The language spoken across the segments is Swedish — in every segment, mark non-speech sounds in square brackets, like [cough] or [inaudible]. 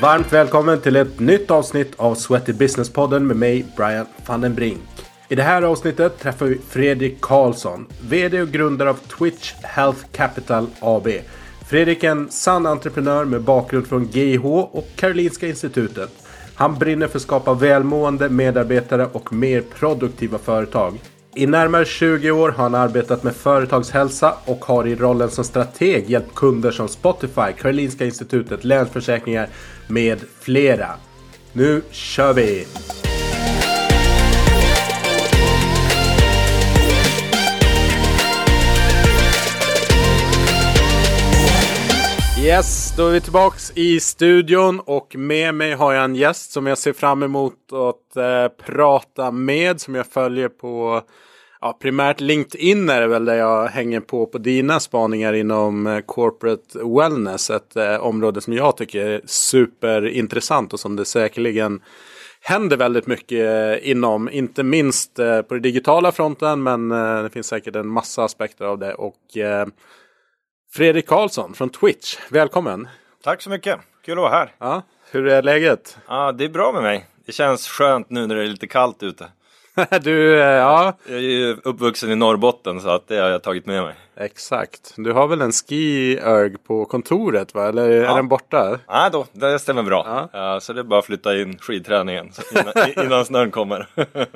Varmt välkommen till ett nytt avsnitt av Sweaty Business-podden med mig, Brian van den Brink. I det här avsnittet träffar vi Fredrik Karlsson, VD och grundare av Twitch Health Capital AB. Fredrik är en sann entreprenör med bakgrund från GIH och Karolinska Institutet. Han brinner för att skapa välmående medarbetare och mer produktiva företag. I närmare 20 år har han arbetat med företagshälsa och har i rollen som strateg hjälpt kunder som Spotify, Karolinska Institutet, Länsförsäkringar med flera. Nu kör vi! Yes, då är vi tillbaks i studion och med mig har jag en gäst som jag ser fram emot att eh, prata med som jag följer på ja, primärt LinkedIn är det väl där jag hänger på på dina spaningar inom eh, corporate wellness. Ett eh, område som jag tycker är superintressant och som det säkerligen händer väldigt mycket eh, inom. Inte minst eh, på den digitala fronten men eh, det finns säkert en massa aspekter av det. Och eh, Fredrik Karlsson från Twitch, välkommen! Tack så mycket, kul att vara här. Ja, hur är läget? Ja, det är bra med mig. Det känns skönt nu när det är lite kallt ute. [laughs] du, eh, ja. Jag är ju uppvuxen i Norrbotten så att det har jag tagit med mig. Exakt. Du har väl en ski-erg på kontoret va? Eller är Ja. den borta? Nej då, det stämmer bra. Ja. Så det är bara att flytta in skidträningen innan, [laughs] innan snön kommer.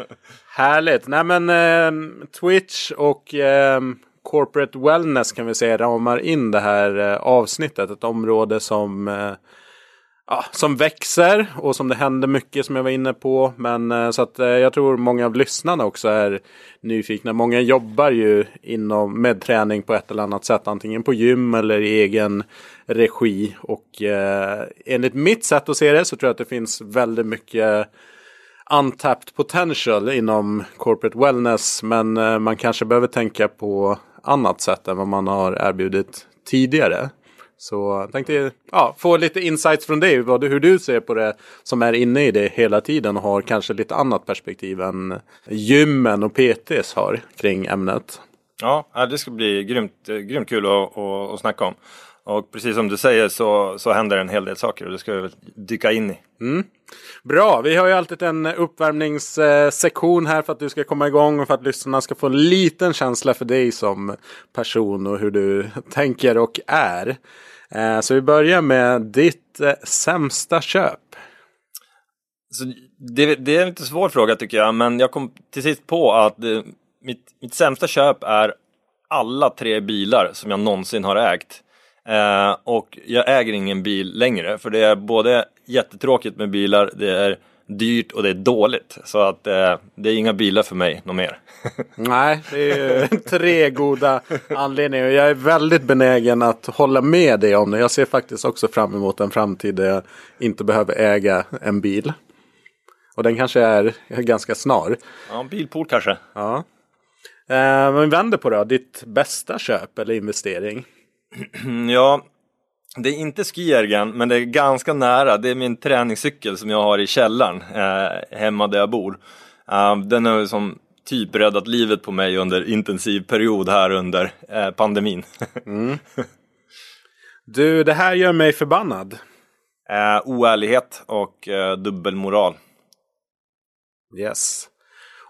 [laughs] Härligt. Nej men eh, Twitch och eh, Corporate Wellness kan vi säga ramar in det här eh, avsnittet. Ett område som, eh, ja, som växer och som det händer mycket som jag var inne på. Men eh, så att jag tror många av lyssnarna också är nyfikna. Många jobbar ju inom, med träning på ett eller annat sätt. Antingen på gym eller i egen regi. Och eh, enligt mitt sätt att se det så tror jag att det finns väldigt mycket untapped potential inom corporate wellness. Men eh, man kanske behöver tänka på annat sätt än vad man har erbjudit tidigare. Så jag tänkte ja, få lite insights från dig, vad, hur du ser på det som är inne i det hela tiden och har kanske lite annat perspektiv än gymmen och PTs har kring ämnet. Ja, det ska bli grymt, grymt kul att, att, att snacka om. Och precis som du säger så, så händer en hel del saker och det ska vi väl dyka in i. Bra, vi har ju alltid en uppvärmningssektion här för att du ska komma igång och för att lyssnarna ska få en liten känsla för dig som person och hur du [laughs] tänker och är. Eh, Så vi börjar med ditt eh, sämsta köp. Så det, det är en lite svår fråga tycker jag, men jag kom till sist på att eh, mitt, mitt sämsta köp är alla tre bilar som jag någonsin har ägt. Eh, och jag äger ingen bil längre, för det är både jättetråkigt med bilar, det är dyrt och det är dåligt. Så att eh, det är inga bilar för mig något mer. [laughs] Nej, det är tre goda anledningar. Jag är väldigt benägen att hålla med dig om det. Jag ser faktiskt också fram emot en framtid där jag inte behöver äga en bil. Och den kanske är ganska snar. ja, en bilpool kanske. Ja. Eh, men vänder på det då. Ditt bästa köp eller investering? Mm, [clears throat] Ja, det är inte skiergen, men det är ganska nära. Det är min träningscykel som jag har i källaren eh, hemma där jag bor. Eh, den har som typ räddat livet på mig under intensiv period här under eh, pandemin. [laughs] Du, det här gör mig förbannad. eh, oärlighet och eh, dubbelmoral. Yes.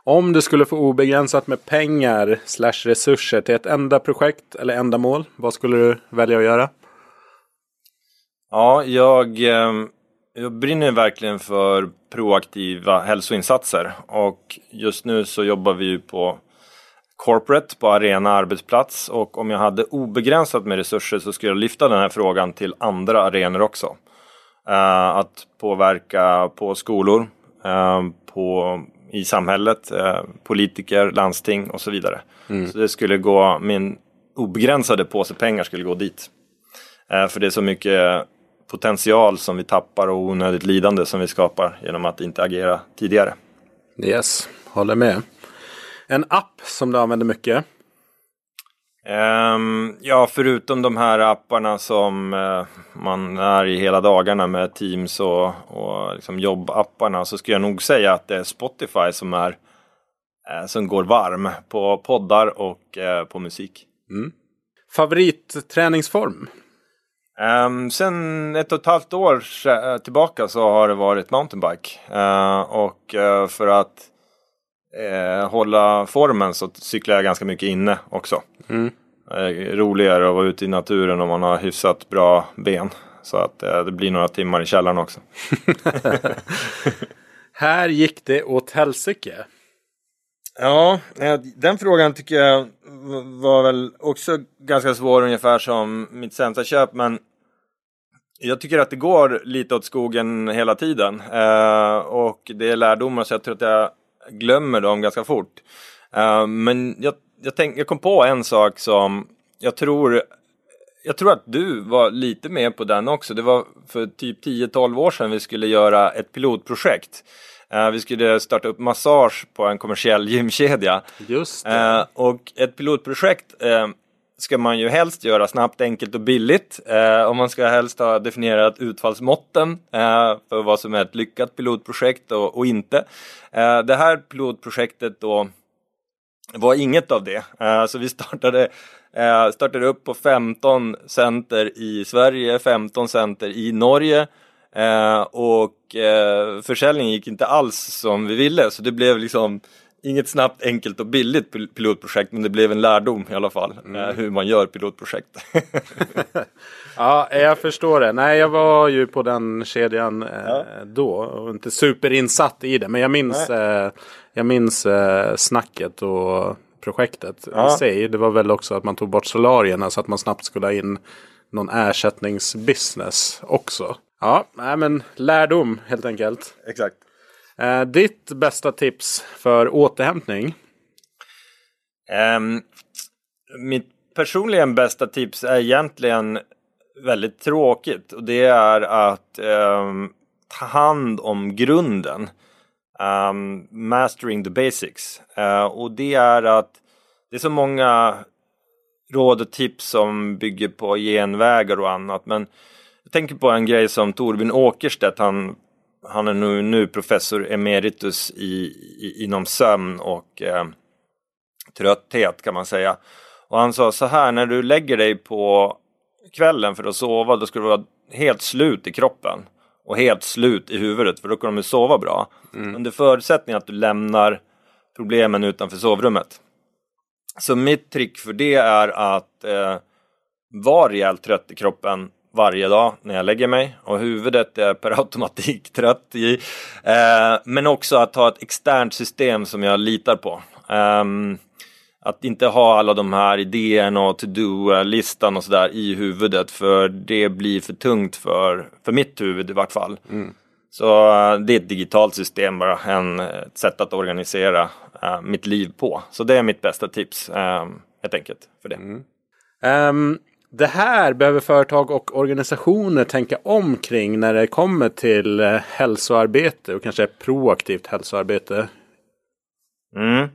Om du skulle få obegränsat med pengar slash resurser till ett enda projekt eller ändamål, vad skulle du välja att göra? Ja, jag, ehm, jag brinner verkligen för proaktiva hälsoinsatser och just nu så jobbar vi ju på corporate, på arena arbetsplats och om jag hade obegränsat med resurser så skulle jag lyfta den här frågan till andra arenor också. Eh, att påverka på skolor, ehm, på, i samhället, eh, politiker, landsting och så vidare. Så det skulle gå, min obegränsade påse pengar skulle gå dit. Eh, För det är så mycket potential som vi tappar och onödigt lidande som vi skapar genom att inte agera tidigare. Yes, håller med. En app som du använder mycket. Ehm, ja, förutom de här apparna som eh, man är i hela dagarna med Teams och, och liksom jobbapparna så skulle jag nog säga att det är Spotify som är eh, som går varm på poddar och eh, på musik. Favoritträningsform? Um, sen ett och ett halvt år tillbaka så har det varit mountainbike. Uh, och uh, för att uh, hålla formen så cyklar jag ganska mycket inne också. Mm. roligare att vara ute i naturen om man har hyfsat bra ben. Så att det blir några timmar i källaren också. [laughs] Här gick det åt helsike. Ja, den frågan tycker jag var väl också ganska svår ungefär som mitt sämsta köp men jag tycker att det går lite åt skogen hela tiden eh, och det är lärdomar så jag tror att jag glömmer dem ganska fort. Eh, men jag, jag, tänk, jag kom på en sak som jag tror jag tror att du var lite med på den också. Det var för typ 10-12 år sedan vi skulle göra ett pilotprojekt. Uh, vi skulle starta upp massage på en kommersiell [laughs] gymkedja. Just. Uh, och ett pilotprojekt uh, ska man ju helst göra snabbt, enkelt och billigt. Eh, och man ska helst ha definierat utfallsmåtten eh, för vad som är ett lyckat pilotprojekt och, och inte. Eh, det här pilotprojektet då var inget av det. så vi startade Eh, startade upp på 15 center i Sverige, 15 center i Norge. Eh, och eh, försäljningen gick inte alls som vi ville så det blev liksom inget snabbt, enkelt och billigt pilotprojekt men det blev en lärdom i alla fall mm. eh, hur man gör pilotprojekt. [laughs] ja, jag förstår det. Nej, jag var ju på den kedjan eh, ja. då och inte superinsatt i det men jag minns, eh, jag minns snacket och projektet ja. i sig. Det var väl också att man tog bort solarierna så att man snabbt skulle ha in någon ersättningsbusiness också. Ja, nej men lärdom helt enkelt. Exakt. Eh, ditt bästa tips för återhämtning? Um, mitt personligen bästa tips är egentligen väldigt tråkigt och det är att um, ta hand om grunden. Um, mastering the basics. Uh, och det är att det är så många råd och tips som bygger på genvägar och annat. Men jag tänker på en grej som Torbjörn Åkerstedt, han, han är nu, nu professor emeritus i, i, inom sömn och eh, trötthet kan man säga. Och han sa så här, när du lägger dig på kvällen för att sova, då ska du vara helt slut i kroppen och helt slut i huvudet för då kommer du sova bra. Mm. Under förutsättning att du lämnar problemen utanför sovrummet. Så mitt trick för det är att eh, vara rejält trött i kroppen varje dag när jag lägger mig och huvudet är per [laughs] automatik trött i. Eh, men också att ha ett externt system som jag litar på. Eh, att inte ha alla de här idéerna och to-do-listan och sådär i huvudet för det blir för tungt för, för mitt huvud i vart fall. Mm. Så eh, det är ett digitalt system bara, en, ett sätt att organisera mitt liv på. Så det är mitt bästa tips um, helt enkelt för det. Mm. Um, det här behöver företag och organisationer tänka om kring när det kommer till uh, hälsoarbete och kanske proaktivt hälsoarbete. Mm.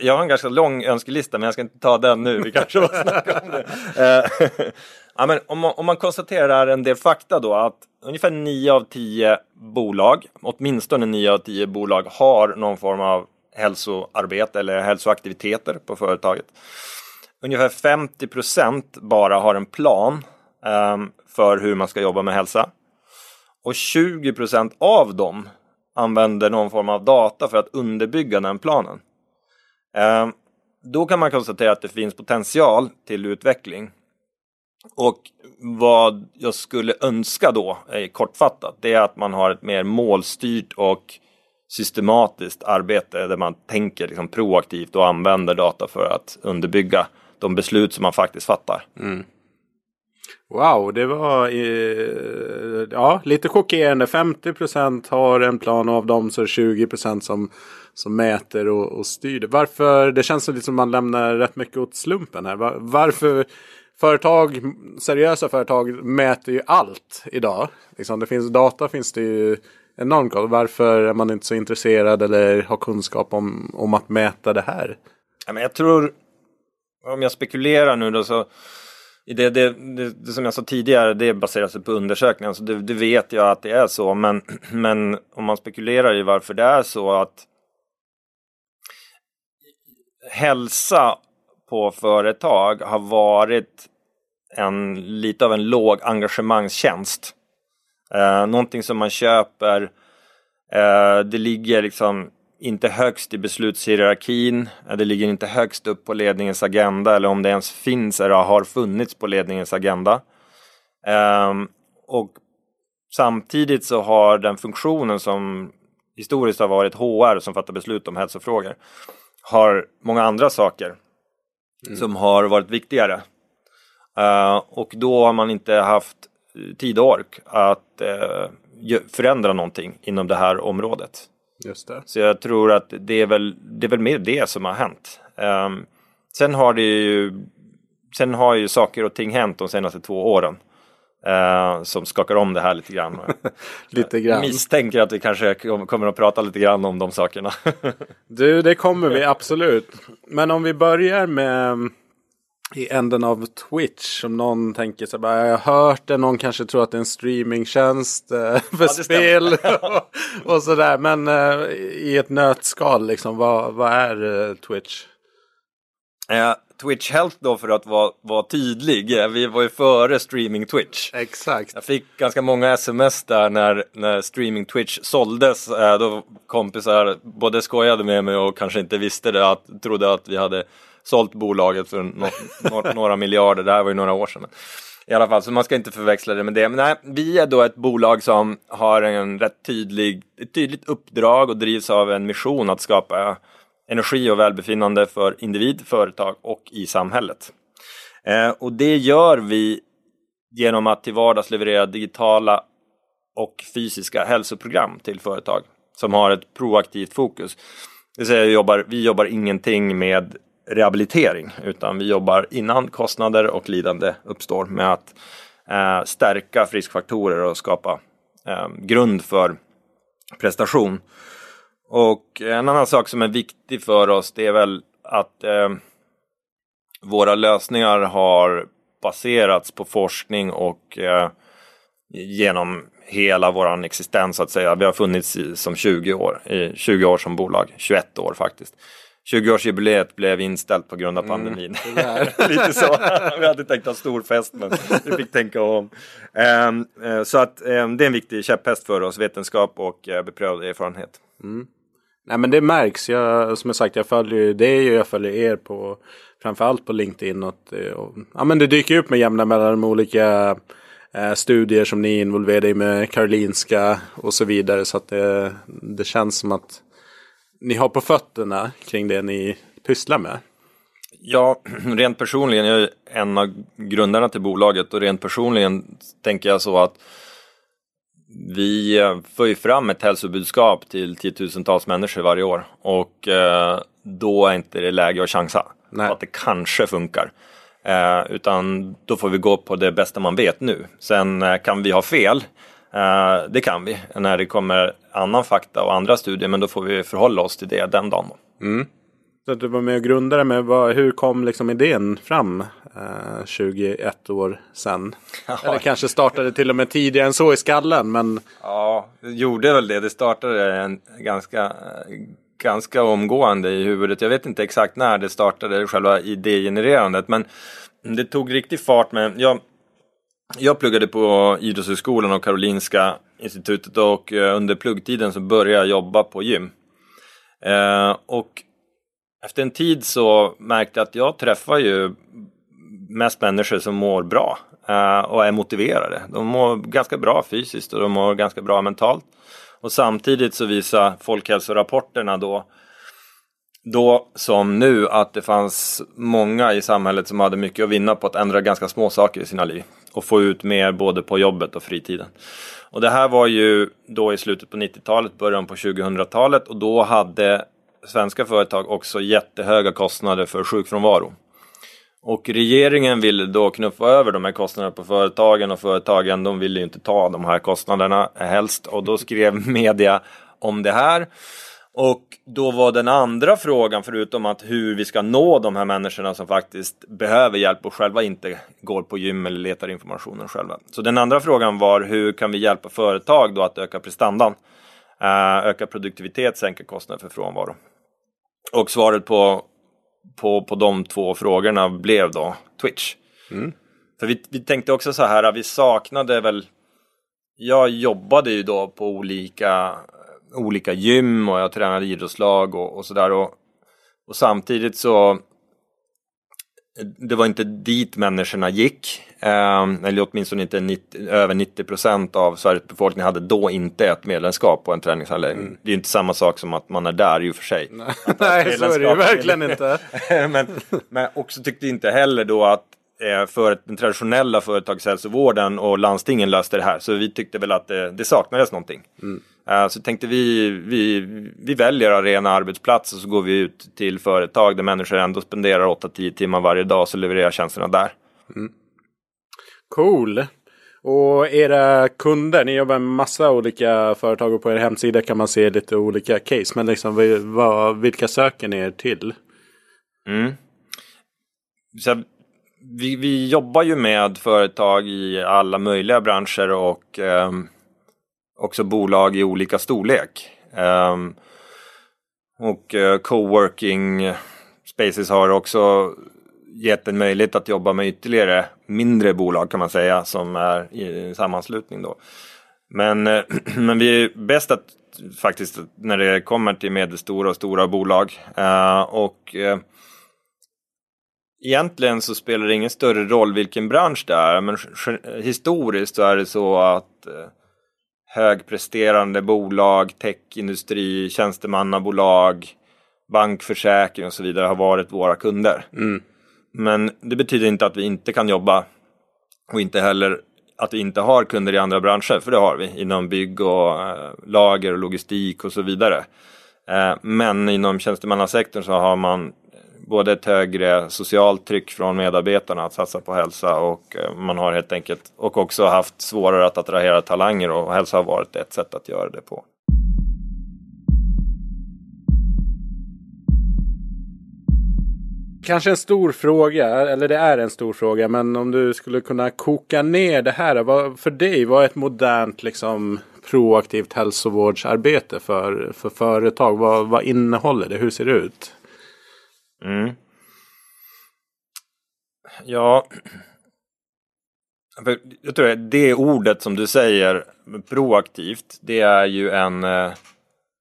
Jag har en ganska lång önskelista men jag ska inte ta den nu. Vi kanske var snacka om det. [laughs] [laughs] ja, men om, man, om man konstaterar en del fakta då att ungefär 9 av 10 bolag, åtminstone 9 av 10 bolag har någon form av hälsoarbete eller hälsoaktiviteter på företaget. Ungefär 50 procent bara har en plan um, för hur man ska jobba med hälsa. Och 20 procent av dem använder någon form av data för att underbygga den planen. Um, då kan man konstatera att det finns potential till utveckling. Och vad jag skulle önska då, eh, kortfattat, det är att man har ett mer målstyrt och systematiskt arbete där man tänker liksom proaktivt och använder data för att underbygga de beslut som man faktiskt fattar. Mm. Wow, det var eh, ja, lite chockerande. 50% har en plan och av dem så är det 20 som, som mäter och, och styr. Varför? Det känns som att man lämnar rätt mycket åt slumpen här. Var, varför? Företag, seriösa företag mäter ju allt idag. Liksom, det finns data finns det ju enormt gott. Varför är man inte så intresserad eller har kunskap om, om att mäta det här? Jag tror, om jag spekulerar nu då så det, det, det, det, som jag sa tidigare, det baserar sig på undersökningar, så det, det, vet jag att det är så. Men, [clears throat] men om man spekulerar i varför det är så att hälsa på företag har varit en, lite av en låg engagemangstjänst. Eh, någonting som man köper, eh, det ligger liksom inte högst i beslutshierarkin, eh, det ligger inte högst upp på ledningens agenda eller om det ens finns eller har funnits på ledningens agenda. Eh, och samtidigt så har den funktionen som historiskt har varit HR som fattar beslut om hälsofrågor har många andra saker mm. som har varit viktigare. Uh, och då har man inte haft tid och ork att uh, förändra någonting inom det här området. Just det. Så jag tror att det är väl, det är väl mer det som har hänt. Um, sen har det ju Sen har ju saker och ting hänt de senaste två åren. Uh, som skakar om det här lite grann. [laughs] lite grann. Jag misstänker att vi kanske kommer att prata lite grann om de sakerna. [laughs] du, det kommer vi absolut. Men om vi börjar med i änden av Twitch. Om någon tänker så bara, jag har hört det. Någon kanske tror att det är en streamingtjänst eh, [laughs] för ja, spel. och, [laughs] och sådär. Men eh, i ett nötskal liksom, vad, vad är eh, Twitch? Eh, Twitch Health då för att vara, vara tydlig. Vi var ju före streaming Twitch. Exakt. Jag fick ganska många sms där när, när streaming Twitch såldes. Eh, då kompisar både skojade med mig och kanske inte visste det. Att, trodde att vi hade sålt bolaget för no, no, [laughs] några miljarder. Det här var ju några år sedan. I alla fall, så man ska inte förväxla det med det. Men nej, vi är då ett bolag som har en rätt tydlig, ett tydligt uppdrag och drivs av en mission att skapa energi och välbefinnande för individ, företag och i samhället. Eh, och det gör vi genom att till vardags leverera digitala och fysiska hälsoprogram till företag som har ett proaktivt fokus. Det vill säga, vi jobbar, vi jobbar ingenting med rehabilitering utan vi jobbar innan kostnader och lidande uppstår med att eh, stärka friskfaktorer och skapa eh, grund för prestation. Och en annan sak som är viktig för oss det är väl att eh, våra lösningar har baserats på forskning och eh, genom hela vår existens så att säga. Vi har funnits i, som 20 år, i 20 år som bolag, 21 år faktiskt. 20-årsjubileet blev inställt på grund av mm, pandemin. Mm, [laughs] Lite så. vi hade tänkt ha stor fest men vi fick tänka om. Um, så att um, det är en viktig käpphäst för oss, vetenskap och uh, beprövad erfarenhet. Mm. Nej men det märks. Jag, som jag sagt, jag följer det jag följer er på framförallt på LinkedIn. Och, och, ja, men det dyker upp med jämna mellan de olika eh, studier som ni är involverade i med Karolinska och så vidare. Så att det, det känns som att ni har på fötterna kring det ni pysslar med. Ja, [clears throat] rent personligen, jag är en av grundarna till bolaget och rent personligen tänker jag så att vi eh, för ju fram ett hälsobudskap till tiotusentals människor varje år och eh, då är inte det läge att chansa Nej. på att det kanske funkar. Eh, utan då får vi gå på det bästa man vet nu. Sen kan vi ha fel, det kan vi när det kommer annan fakta och andra studier men då får vi förhålla oss till det den dagen. Mm. Så du var med och grundade med, vad, hur kom liksom idén fram eh, 21 år sedan? [laughs] Ja. Eller kanske startade till och med tidigare än så i skallen. Men... Ja, det gjorde väl det. Det startade en ganska, ganska omgående i huvudet. Jag vet inte exakt när det startade, själva idégenererandet. Men det tog riktig fart med, jag, jag pluggade på Idrottshögskolan och Karolinska institutet och eh, under pluggtiden så började jag jobba på gym. Eh, och efter en tid så märkte jag att jag träffar ju mest människor som mår bra eh, och är motiverade. De mår ganska bra fysiskt och de mår ganska bra mentalt. Och samtidigt så visar folkhälsorapporterna då då som nu att det fanns många i samhället som hade mycket att vinna på att ändra ganska små saker i sina liv och få ut mer både på jobbet och fritiden. Och det här var ju då i slutet på 90-talet, början på 2000-talet och då hade svenska företag också jättehöga kostnader för sjukfrånvaro. Och regeringen ville då knuffa över de här kostnaderna på företagen och företagen de ville ju inte ta de här kostnaderna helst och då skrev [laughs] media om det här. Och då var den andra frågan, förutom att hur vi ska nå de här människorna som faktiskt behöver hjälp och själva inte går på gym eller letar informationen själva. Så den andra frågan var hur kan vi hjälpa företag då att öka prestandan? Eh, öka produktivitet, sänka kostnader för frånvaro. Och svaret på, på, på de två frågorna blev då Twitch. Mm. För vi, vi tänkte också så här, vi saknade väl Jag jobbade ju då på olika olika gym och jag tränade idrottslag och, och sådär och, och samtidigt så det var inte dit människorna gick. Eh, eller åtminstone inte 90, över 90 procent av Sveriges befolkning hade då inte ett medlemskap på en träningsanläggning. Mm. Det är inte samma sak som att man är där i och för sig. Nej, [laughs] så är det ju verkligen inte. [laughs] men, men också tyckte inte heller då att eh, för den traditionella företagshälsovården och landstingen löste det här. Så vi tyckte väl att det, det saknades någonting. Mm. Uh, så tänkte vi, vi, vi väljer arena arbetsplats och så går vi ut till företag där människor ändå spenderar 8-10 timmar varje dag så levererar tjänsterna där. Mm. Cool. Och era kunder, ni jobbar med massa olika företag och på er hemsida kan man se lite olika case. Men liksom, vad, vilka söker ni er till? Mm. Så vi, vi jobbar ju med företag i alla möjliga branscher och um, också bolag i olika storlek. Um, och uh, coworking spaces har också gett en möjlighet att jobba med ytterligare mindre bolag kan man säga som är i en sammanslutning då. Men, uh, [clears throat] men vi är bäst att faktiskt när det kommer till medelstora och stora bolag. Uh, och eh, Egentligen så spelar det ingen större roll vilken bransch det är men historiskt så är det så att högpresterande bolag, techindustri, tjänstemannabolag, bankförsäkring och så vidare har varit våra kunder. Mm. Men det betyder inte att vi inte kan jobba och inte heller att vi inte har kunder i andra branscher, för det har vi inom bygg och äh, lager och logistik och så vidare. Äh, men inom tjänstemannasektorn så har man både ett högre socialt tryck från medarbetarna att satsa på hälsa och eh, man har helt enkelt och också haft svårare att attrahera talanger och hälsa har varit ett sätt att göra det på. Kanske en stor fråga, eller det är en stor fråga, men om du skulle kunna koka ner det här. Vad, för dig, vad är ett modernt liksom, proaktivt hälsovårdsarbete för, för företag? Vad, vad innehåller det? Hur ser det ut? Mm. Ja, jag tror att det ordet som du säger, proaktivt, det är ju en, eh,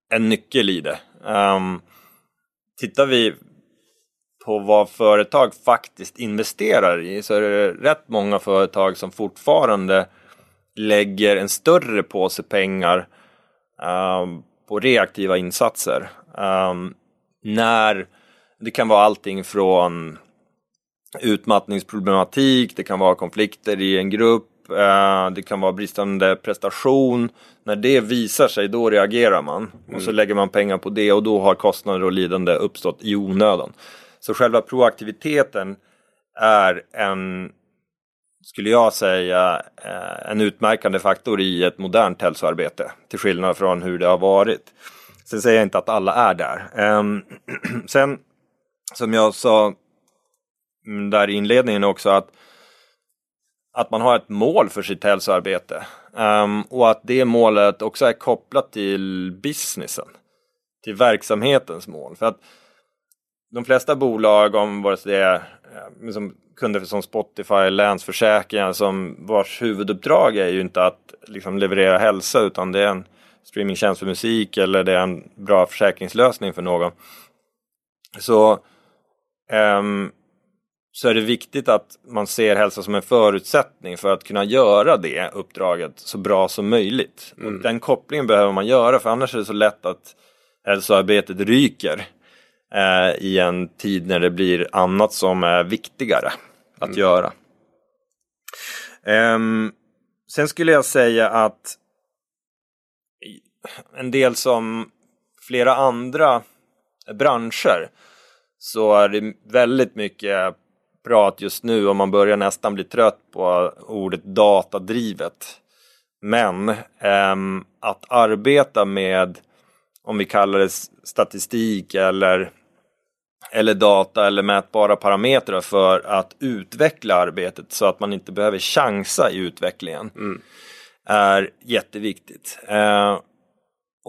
en nyckel i det. Um, tittar vi på vad företag faktiskt investerar i så är det rätt många företag som fortfarande lägger en större påse pengar um, på reaktiva insatser. Um, när det kan vara allting från utmattningsproblematik, det kan vara konflikter i en grupp, eh, det kan vara bristande prestation. När det visar sig, då reagerar man. Och så mm. lägger man pengar på det och då har kostnader och lidande uppstått i onödan. Så själva proaktiviteten är en, skulle jag säga, eh, en utmärkande faktor i ett modernt hälsoarbete. Till skillnad från hur det har varit. Sen säger jag inte att alla är där. Ehm, [clears throat] sen som jag sa mm, där i inledningen också att, att man har ett mål för sitt hälsoarbete. Um, och att det målet också är kopplat till businessen. Till verksamhetens mål. För att de flesta bolag, om vare sig det är eh, liksom kunder som Spotify, Länsförsäkringar, som vars huvuduppdrag är ju inte att liksom leverera hälsa utan det är en streamingtjänst för musik eller det är en bra försäkringslösning för någon. Så um, så är det viktigt att man ser hälsa som en förutsättning för att kunna göra det uppdraget så bra som möjligt. Mm. Och den kopplingen behöver man göra för annars är det så lätt att hälsoarbetet ryker eh, i en tid när det blir annat som är viktigare att mm. göra. Um, sen skulle jag säga att en del som flera andra branscher så är det väldigt mycket prat just nu och man börjar nästan bli trött på ordet datadrivet. Men ähm, att arbeta med, om vi kallar det statistik eller, eller data eller mätbara parametrar för att utveckla arbetet så att man inte behöver chansa i utvecklingen mm. är jätteviktigt. Äh,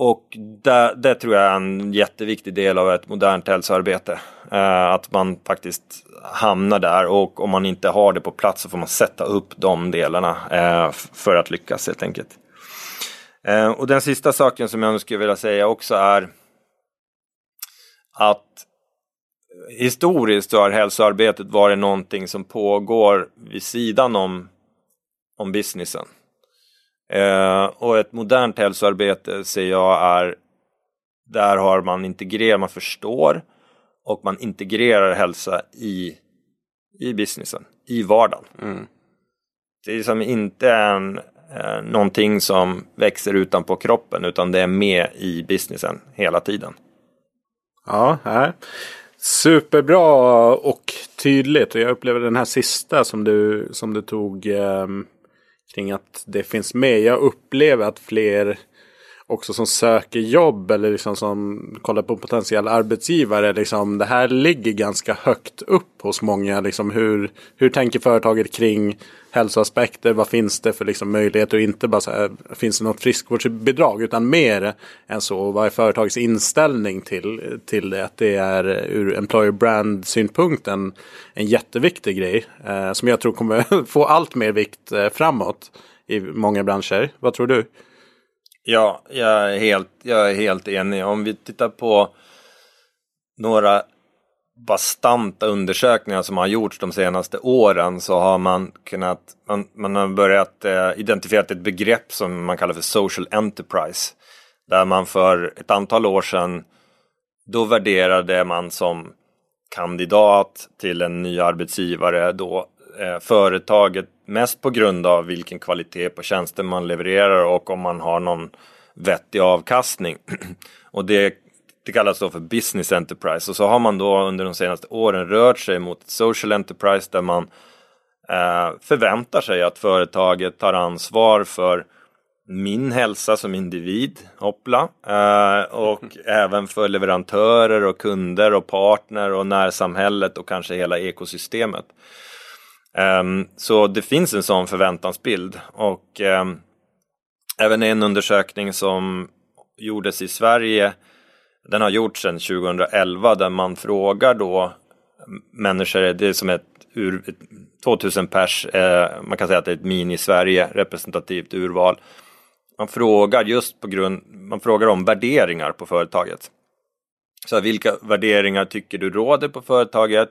och det, det, tror jag är en jätteviktig del av ett modernt hälsoarbete. Eh, att man faktiskt hamnar där och om man inte har det på plats så får man sätta upp de delarna eh, för att lyckas helt enkelt. Eh, och den sista saken som jag skulle vilja säga också är att historiskt så har hälsoarbetet varit någonting som pågår vid sidan om, om businessen. Eh, och ett modernt hälsoarbete ser jag är där har man integrerat, man förstår och man integrerar hälsa i, i businessen, i vardagen. Mm. Det är liksom inte en, eh, någonting som växer utanpå kroppen utan det är med i businessen hela tiden. Ja, här. superbra och tydligt. Och jag upplever den här sista som du, som du tog eh, kring att det finns med. Jag upplever att fler också som söker jobb eller liksom som kollar på potentiella arbetsgivare. Liksom, det här ligger ganska högt upp hos många. Liksom, hur, hur tänker företaget kring hälsoaspekter? Vad finns det för liksom, möjligheter? Och inte bara så här, finns det något friskvårdsbidrag? Utan mer än så. Vad är företagets inställning till, till det? Att det är ur employer brand synpunkt en, en jätteviktig grej. Eh, som jag tror kommer [laughs] få allt mer vikt eh, framåt i många branscher. Vad tror du? Ja, jag är, helt, jag är helt enig. Om vi tittar på några bastanta undersökningar som har gjorts de senaste åren så har man kunnat, man, man har börjat eh, identifiera ett begrepp som man kallar för social enterprise. Där man för ett antal år sedan, då värderade man som kandidat till en ny arbetsgivare då eh, företaget mest på grund av vilken kvalitet på tjänsten man levererar och om man har någon vettig avkastning. [clears throat] och det, det kallas då för business enterprise och så har man då under de senaste åren rört sig mot social enterprise där man eh, förväntar sig att företaget tar ansvar för min hälsa som individ, hoppla, eh, och mm. [laughs] även för leverantörer och kunder och partner och närsamhället och kanske hela ekosystemet. Um, så det finns en sån förväntansbild och um, även en undersökning som gjordes i Sverige, den har gjorts sedan 2011 där man frågar då människor, det är som ett, ur, ett 2000 pers, eh, man kan säga att det är ett mini-Sverige, representativt urval. Man frågar just på grund, man frågar om värderingar på företaget. Så vilka värderingar tycker du råder på företaget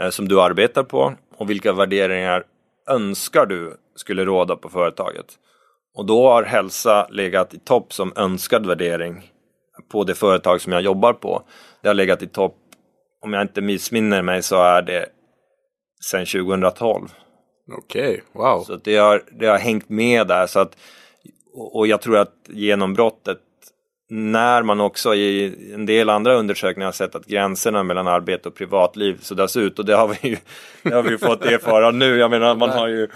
eh, som du arbetar på? Och vilka värderingar önskar du skulle råda på företaget? Och då har hälsa legat i topp som önskad värdering på det företag som jag jobbar på. Det har legat i topp, om jag inte missminner mig så är det sedan 2012. Okej, okay, wow. Så det har, det har hängt med där. Så att, och jag tror att genombrottet när man också i en del andra undersökningar har sett att gränserna mellan arbete och privatliv suddas ut och det har vi ju, [laughs] det har vi fått erfara nu. Jag menar man har ju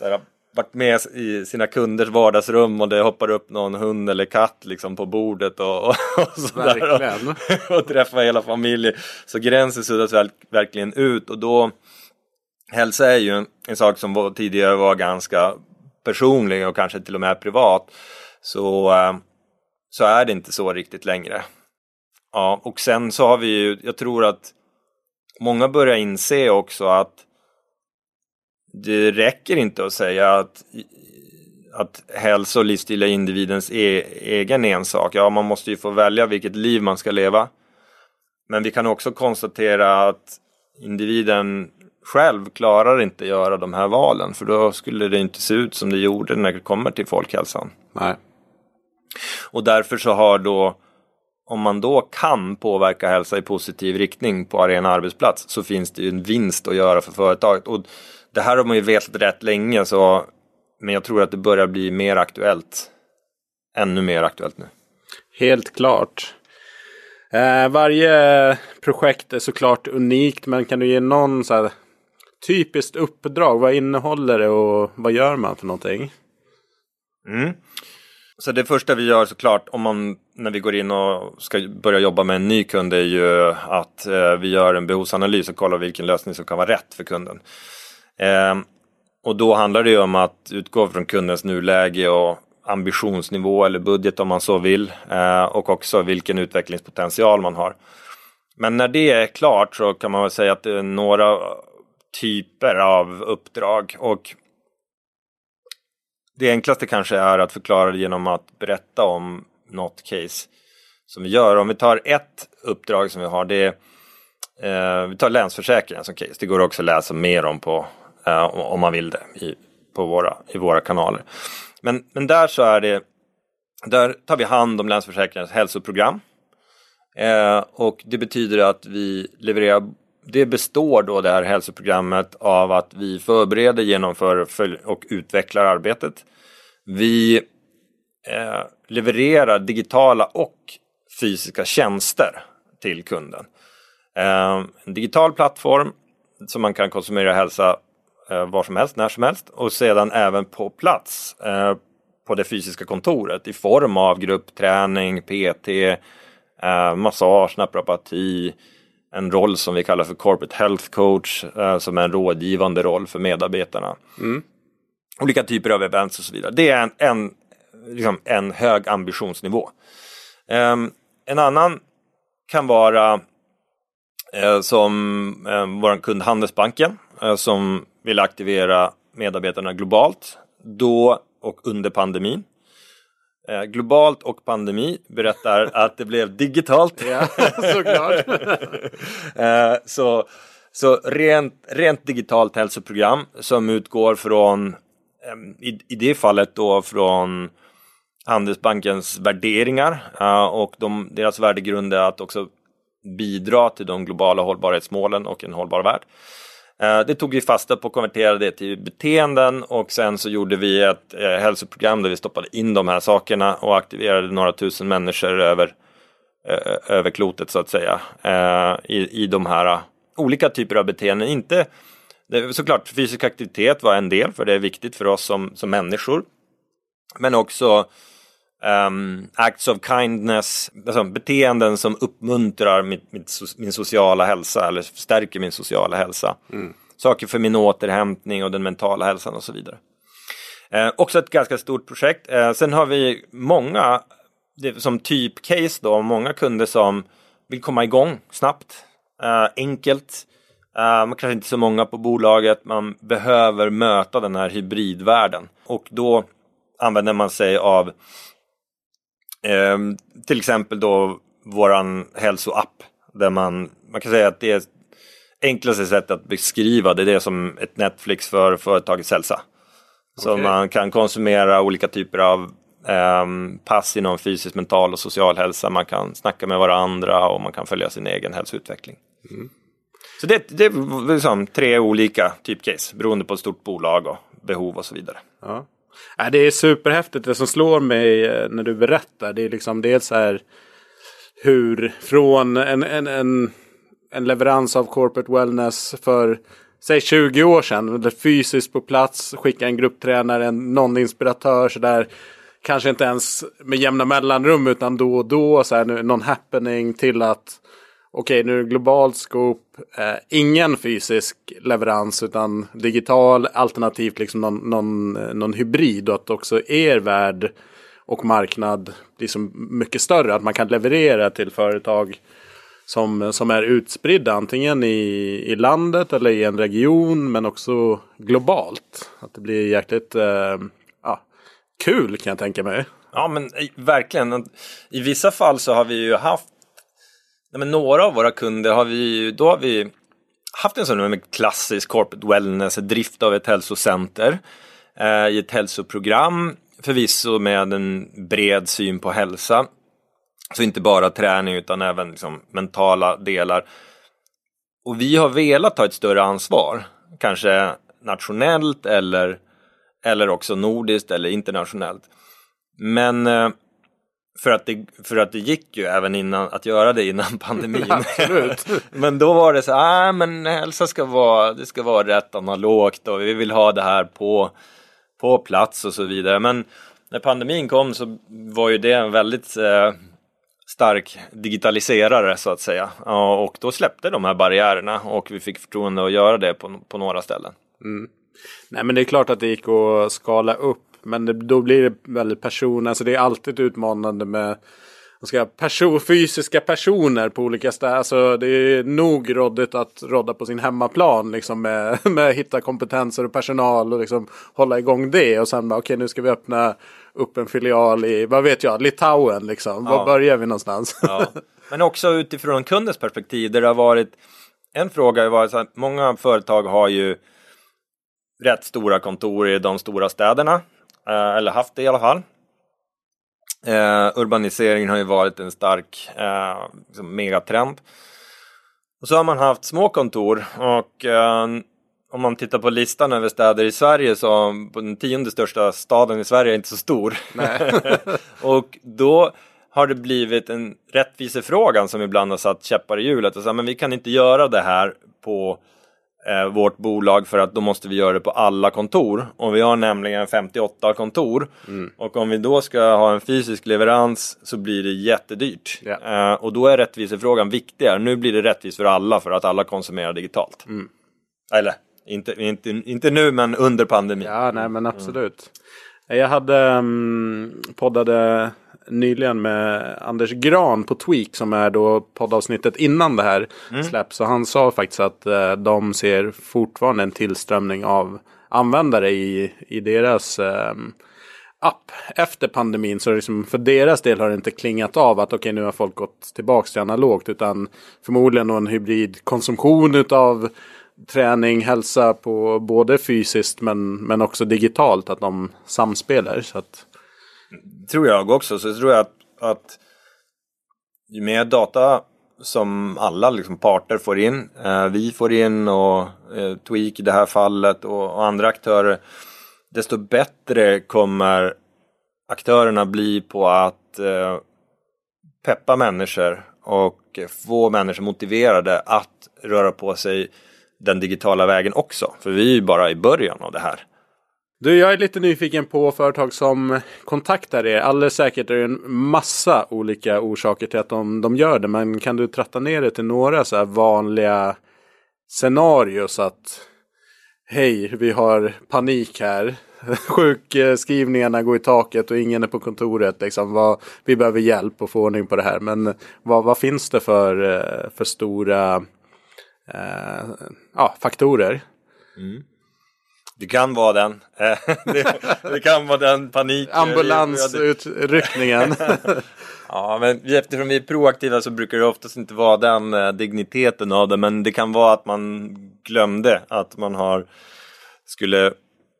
här, varit med i sina kunders vardagsrum och det hoppar upp någon hund eller katt liksom på bordet och, och, och sådär. Och, [laughs] och träffa hela familjen. Så gränsen suddas väl, verkligen ut och då Hälsa är ju en, en sak som var, tidigare var ganska personlig och kanske till och med privat. Så äh, så är det inte så riktigt längre. Ja, och sen så har vi ju, jag tror att många börjar inse också att det räcker inte att säga att, att hälsa och livsstil är individens e egen ensak. Ja, man måste ju få välja vilket liv man ska leva. Men vi kan också konstatera att individen själv klarar inte göra de här valen för då skulle det inte se ut som det gjorde när det kommer till folkhälsan. Nej. Och därför så har då om man då kan påverka hälsa i positiv riktning på arena arbetsplats så finns det ju en vinst att göra för företaget. Och det här har man ju vetat rätt länge så men jag tror att det börjar bli mer aktuellt. Ännu mer aktuellt nu. Helt klart. Eh, varje projekt är såklart unikt men kan du ge någon så här typiskt uppdrag? Vad innehåller det och vad gör man för någonting? Mm. Så det första vi gör såklart om man, när vi går in och ska börja jobba med en ny kund är ju att eh, vi gör en behovsanalys och kollar vilken lösning som kan vara rätt för kunden. Eh, och då handlar det ju om att utgå från kundens nuläge och ambitionsnivå eller budget om man så vill eh, och också vilken utvecklingspotential man har. Men när det är klart så kan man väl säga att det är några typer av uppdrag och det enklaste kanske är att förklara det genom att berätta om något case som vi gör. Om vi tar ett uppdrag som vi har, det är, eh, vi tar Länsförsäkringen som case. Det går också att läsa mer om på, eh, om man vill det, i, på våra, i våra kanaler. Men, men där så är det, där tar vi hand om Länsförsäkringens hälsoprogram. Eh, och det betyder att vi levererar det består då det här hälsoprogrammet av att vi förbereder, genomför och utvecklar arbetet. Vi eh, levererar digitala och fysiska tjänster till kunden. Eh, en digital plattform som man kan konsumera hälsa eh, var som helst, när som helst och sedan även på plats eh, på det fysiska kontoret i form av gruppträning, PT, eh, massage, naprapati, en roll som vi kallar för corporate health coach eh, som är en rådgivande roll för medarbetarna. Mm. Olika typer av events och så vidare. Det är en, en, liksom en hög ambitionsnivå. Eh, en annan kan vara eh, som eh, vår kund Handelsbanken som vill aktivera medarbetarna globalt då och under pandemin. Eh, globalt och pandemi berättar [laughs] att det blev digitalt. Ja, såklart. [laughs] eh, så så rent, rent digitalt hälsoprogram som utgår från, eh, i, i det fallet då från Handelsbankens värderingar uh, och de, deras värdegrund är att också bidra till de globala hållbarhetsmålen och en hållbar värld. Eh, det tog vi fasta på, och konverterade det till beteenden och sen så gjorde vi ett eh, hälsoprogram där vi stoppade in de här sakerna och aktiverade några tusen människor över, eh, över klotet så att säga i, i de här olika typer av beteenden. Inte, såklart fysisk aktivitet var en del för det är viktigt för oss som, som människor. Men också um, acts of kindness, alltså beteenden som uppmuntrar mitt, min sociala hälsa eller stärker min sociala hälsa. Mm. Saker för min återhämtning och den mentala hälsan och så vidare. Eh, också ett ganska stort projekt. Eh, sen har vi många, som typ-case då, många kunder som vill komma igång snabbt, eh, enkelt. Uh, man kanske inte så många på bolaget, man behöver möta den här hybridvärlden. Och då använder man sig av Eh, till exempel då våran hälsoapp där man, man kan säga att det är enklaste sättet att beskriva det, det är som ett Netflix för företagets hälsa. Så okay. man kan konsumera olika typer av eh, pass inom fysisk, mental och social hälsa. Man kan snacka med varandra och man kan följa sin egen hälsoutveckling. Mm. Så det, det är liksom tre olika typcase beroende på ett stort bolag och behov och så vidare. Ja. Ja, det är superhäftigt. Det som slår mig eh, när du berättar. Det är liksom dels här hur från en, en, en, en leverans av corporate wellness för säg 20 år sedan. Fysiskt på plats, skicka en grupptränare, någon inspiratör sådär. Kanske inte ens med jämna mellanrum utan då och då. Så här, någon happening till att okej, nu är det globalt scoop. eh, ingen fysisk leverans utan digital alternativt liksom någon, någon, eh, någon hybrid och att också er värld och marknad blir så mycket större. Att man kan leverera till företag som, som är utspridda antingen i, i landet eller i en region men också globalt. Att det blir jäkligt eh, ja, kul kan jag tänka mig. Ja men eh, verkligen. I vissa fall så har vi ju haft Nej, men några av våra kunder har vi, då har vi haft en sån med klassisk corporate wellness, drift av ett hälsocenter eh, i ett hälsoprogram, förvisso med en bred syn på hälsa. Så inte bara träning utan även liksom mentala delar. Och vi har velat ta ett större ansvar, kanske nationellt eller, eller också nordiskt eller internationellt. Men eh, för att, det, för att det gick ju även innan att göra det innan [laughs] pandemin. [laughs] men då var det så här, ah, men hälsa ska vara, det ska vara rätt analogt och vi vill ha det här på, på plats och så vidare. Men när pandemin kom så var ju det en väldigt eh, stark digitaliserare så att säga. Ja, och då släppte de här barriärerna och vi fick förtroende att göra det på, på några ställen. Mm. Nej men det är klart att det gick att skala upp Men det, då blir det väldigt person, alltså det är alltid utmanande med ska, person, fysiska personer på olika ställen. Alltså det är nog råddigt att rodda på sin hemmaplan liksom med, [laughs] med hitta kompetenser och personal och liksom hålla igång det. Och sen bara okej okay, nu ska vi öppna upp en filial i, vad vet jag, Litauen liksom. Ja. Var börjar vi någonstans? Ja. Men också utifrån kundens perspektiv där det har varit en fråga har varit att många företag har ju rätt stora kontor i de stora städerna. Eh, eller haft det i alla fall. Eh, urbaniseringen har ju varit en stark eh, liksom megatrend. Och så har man haft små kontor och om man tittar på listan över städer i Sverige så på den tionde största staden i Sverige är inte så stor. [laughs] och då har det blivit en rättvisefrågan som ibland har satt käppar i hjulet och sagt men vi kan inte göra det här på eh, vårt bolag för att då måste vi göra det på alla kontor. Och vi har nämligen 58 kontor. Mm. Och om vi då ska ha en fysisk leverans så blir det jättedyrt. Yeah. Eh, och då är rättvisefrågan viktigare. Nu blir det rättvist för alla för att alla konsumerar digitalt. Mm. Eller inte, inte, inte nu men under pandemin. Ja, nej men absolut. Mm. Jag hade um, poddade nyligen med Anders Gran på Tweak som är då poddavsnittet innan det här mm. släpps. Och han sa faktiskt att eh, de ser fortfarande en tillströmning av användare i, i deras eh, app efter pandemin. Så liksom för deras del har det inte klingat av att okej okay, nu har folk gått tillbaka till analogt. Utan förmodligen en hybridkonsumtion utav träning, hälsa på både fysiskt men, men också digitalt. Att de samspelar. Så att tror jag också. Så tror jag att, att ju mer data som alla liksom parter får in, eh, vi får in och eh, Tweak i det här fallet och, och, andra aktörer, desto bättre kommer aktörerna bli på att eh, peppa människor och få människor motiverade att röra på sig den digitala vägen också. För vi är ju bara i början av det här. Du, jag är lite nyfiken på företag som kontaktar er. Alldeles säkert är det en massa olika orsaker till att de, de gör det. Men kan du tratta ner det till några så här vanliga scenarios att Hej, vi har panik här. [laughs] Sjukskrivningarna går i taket och ingen är på kontoret. Liksom, vad, vi behöver hjälp och få ordning på det här. Men vad, vad finns det för, eh, för stora eh, ja, faktorer? Mm. Det kan vara den. Eh, [laughs] det, det, kan vara den panik. Ambulansutryckningen. [laughs] ja, men eftersom vi är proaktiva så brukar det oftast inte vara den eh, digniteten av det. Men det kan vara att man glömde att man har skulle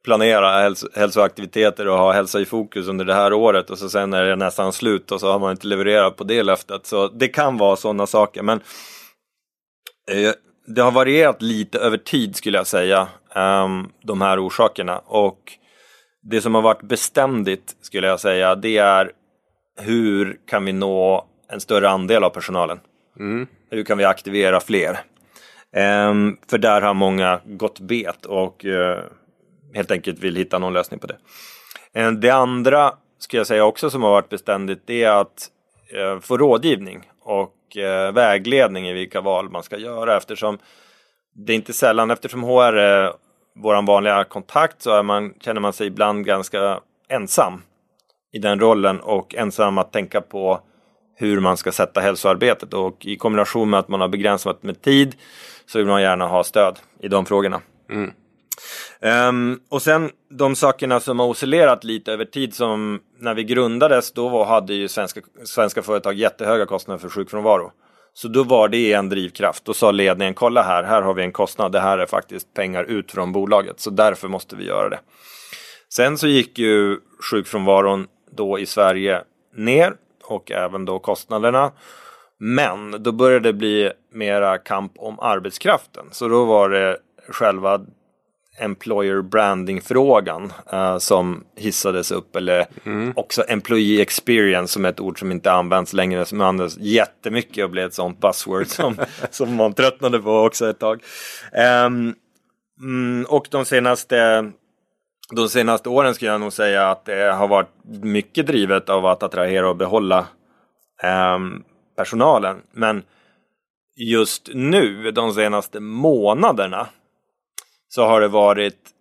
planera häls hälsoaktiviteter och ha hälsa i fokus under det här året och så sen är det nästan slut och så har man inte levererat på det löftet. Så det kan vara sådana saker. Men eh, det har varierat lite över tid skulle jag säga, de här orsakerna. Och det som har varit beständigt skulle jag säga, det är hur kan vi nå en större andel av personalen? Mm. Hur kan vi aktivera fler? Um, för där har många gått bet och uh, helt enkelt vill hitta någon lösning på det. Uh, det andra skulle jag säga också som har varit beständigt, det är att uh, få rådgivning och eh, vägledning i vilka val man ska göra eftersom det är inte sällan, eftersom HR är vår vanliga kontakt så är man, känner man sig ibland ganska ensam i den rollen och ensam att tänka på hur man ska sätta hälsoarbetet och i kombination med att man har begränsat med tid så vill man gärna ha stöd i de frågorna. Mm. Um, och sen de sakerna som har oscillerat lite över tid som när vi grundades då var, hade ju svenska, svenska företag jättehöga kostnader för sjukfrånvaro. Så då var det en drivkraft. Då sa ledningen kolla här, här har vi en kostnad. Det här är faktiskt pengar ut från bolaget. Så därför måste vi göra det. Sen så gick ju sjukfrånvaron då i Sverige ner och även då kostnaderna. Men då började det bli mera kamp om arbetskraften. Så då var det själva employer branding-frågan uh, som hissades upp. Eller mm. också employee experience som är ett ord som inte används längre. Som används jättemycket och blev ett sånt buzzword [laughs] som, som man tröttnade på också ett tag. Um, mm, och de senaste de senaste åren skulle jag nog säga att det har varit mycket drivet av att attrahera och behålla um, personalen. Men just nu, de senaste månaderna, så har det varit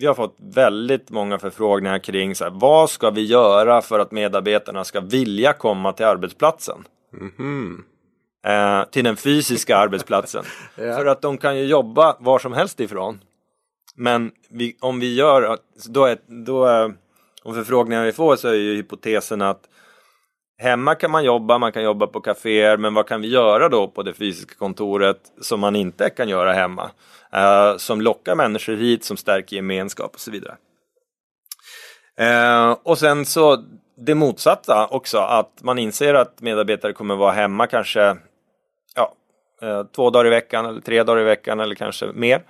vi har fått väldigt många förfrågningar kring så här, vad ska vi göra för att medarbetarna ska vilja komma till arbetsplatsen? Mhm. Eh, till den fysiska arbetsplatsen. [laughs] Ja. För att de kan ju jobba var som helst ifrån. Men vi, om vi gör, då är, då är, om förfrågningar vi får så är ju hypotesen att hemma kan man jobba, man kan jobba på kaféer, men vad kan vi göra då på det fysiska kontoret som man inte kan göra hemma? Eh, som lockar människor hit, som stärker gemenskap och så vidare. Eh, och sen så det motsatta också, att man inser att medarbetare kommer vara hemma kanske ja, eh, två dagar i veckan eller tre dagar i veckan eller kanske mer.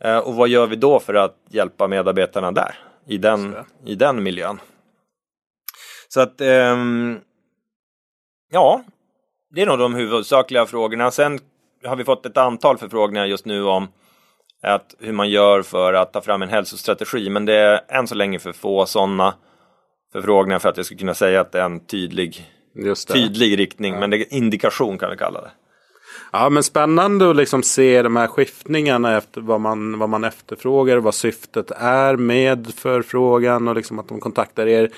Eh, och vad gör vi då för att hjälpa medarbetarna där, i den, i den miljön? Så att, ehm, ja, det är nog de huvudsakliga frågorna. Sen har vi fått ett antal förfrågningar just nu om att hur man gör för att ta fram en hälsostrategi, men det är än så länge för få sådana förfrågningar för att jag ska kunna säga att det är en tydlig, tydlig riktning, men det är indikation kan vi kalla det. Ja men spännande att liksom se de här skiftningarna efter vad man, vad man efterfrågar, vad syftet är med förfrågan och liksom att de kontaktar er.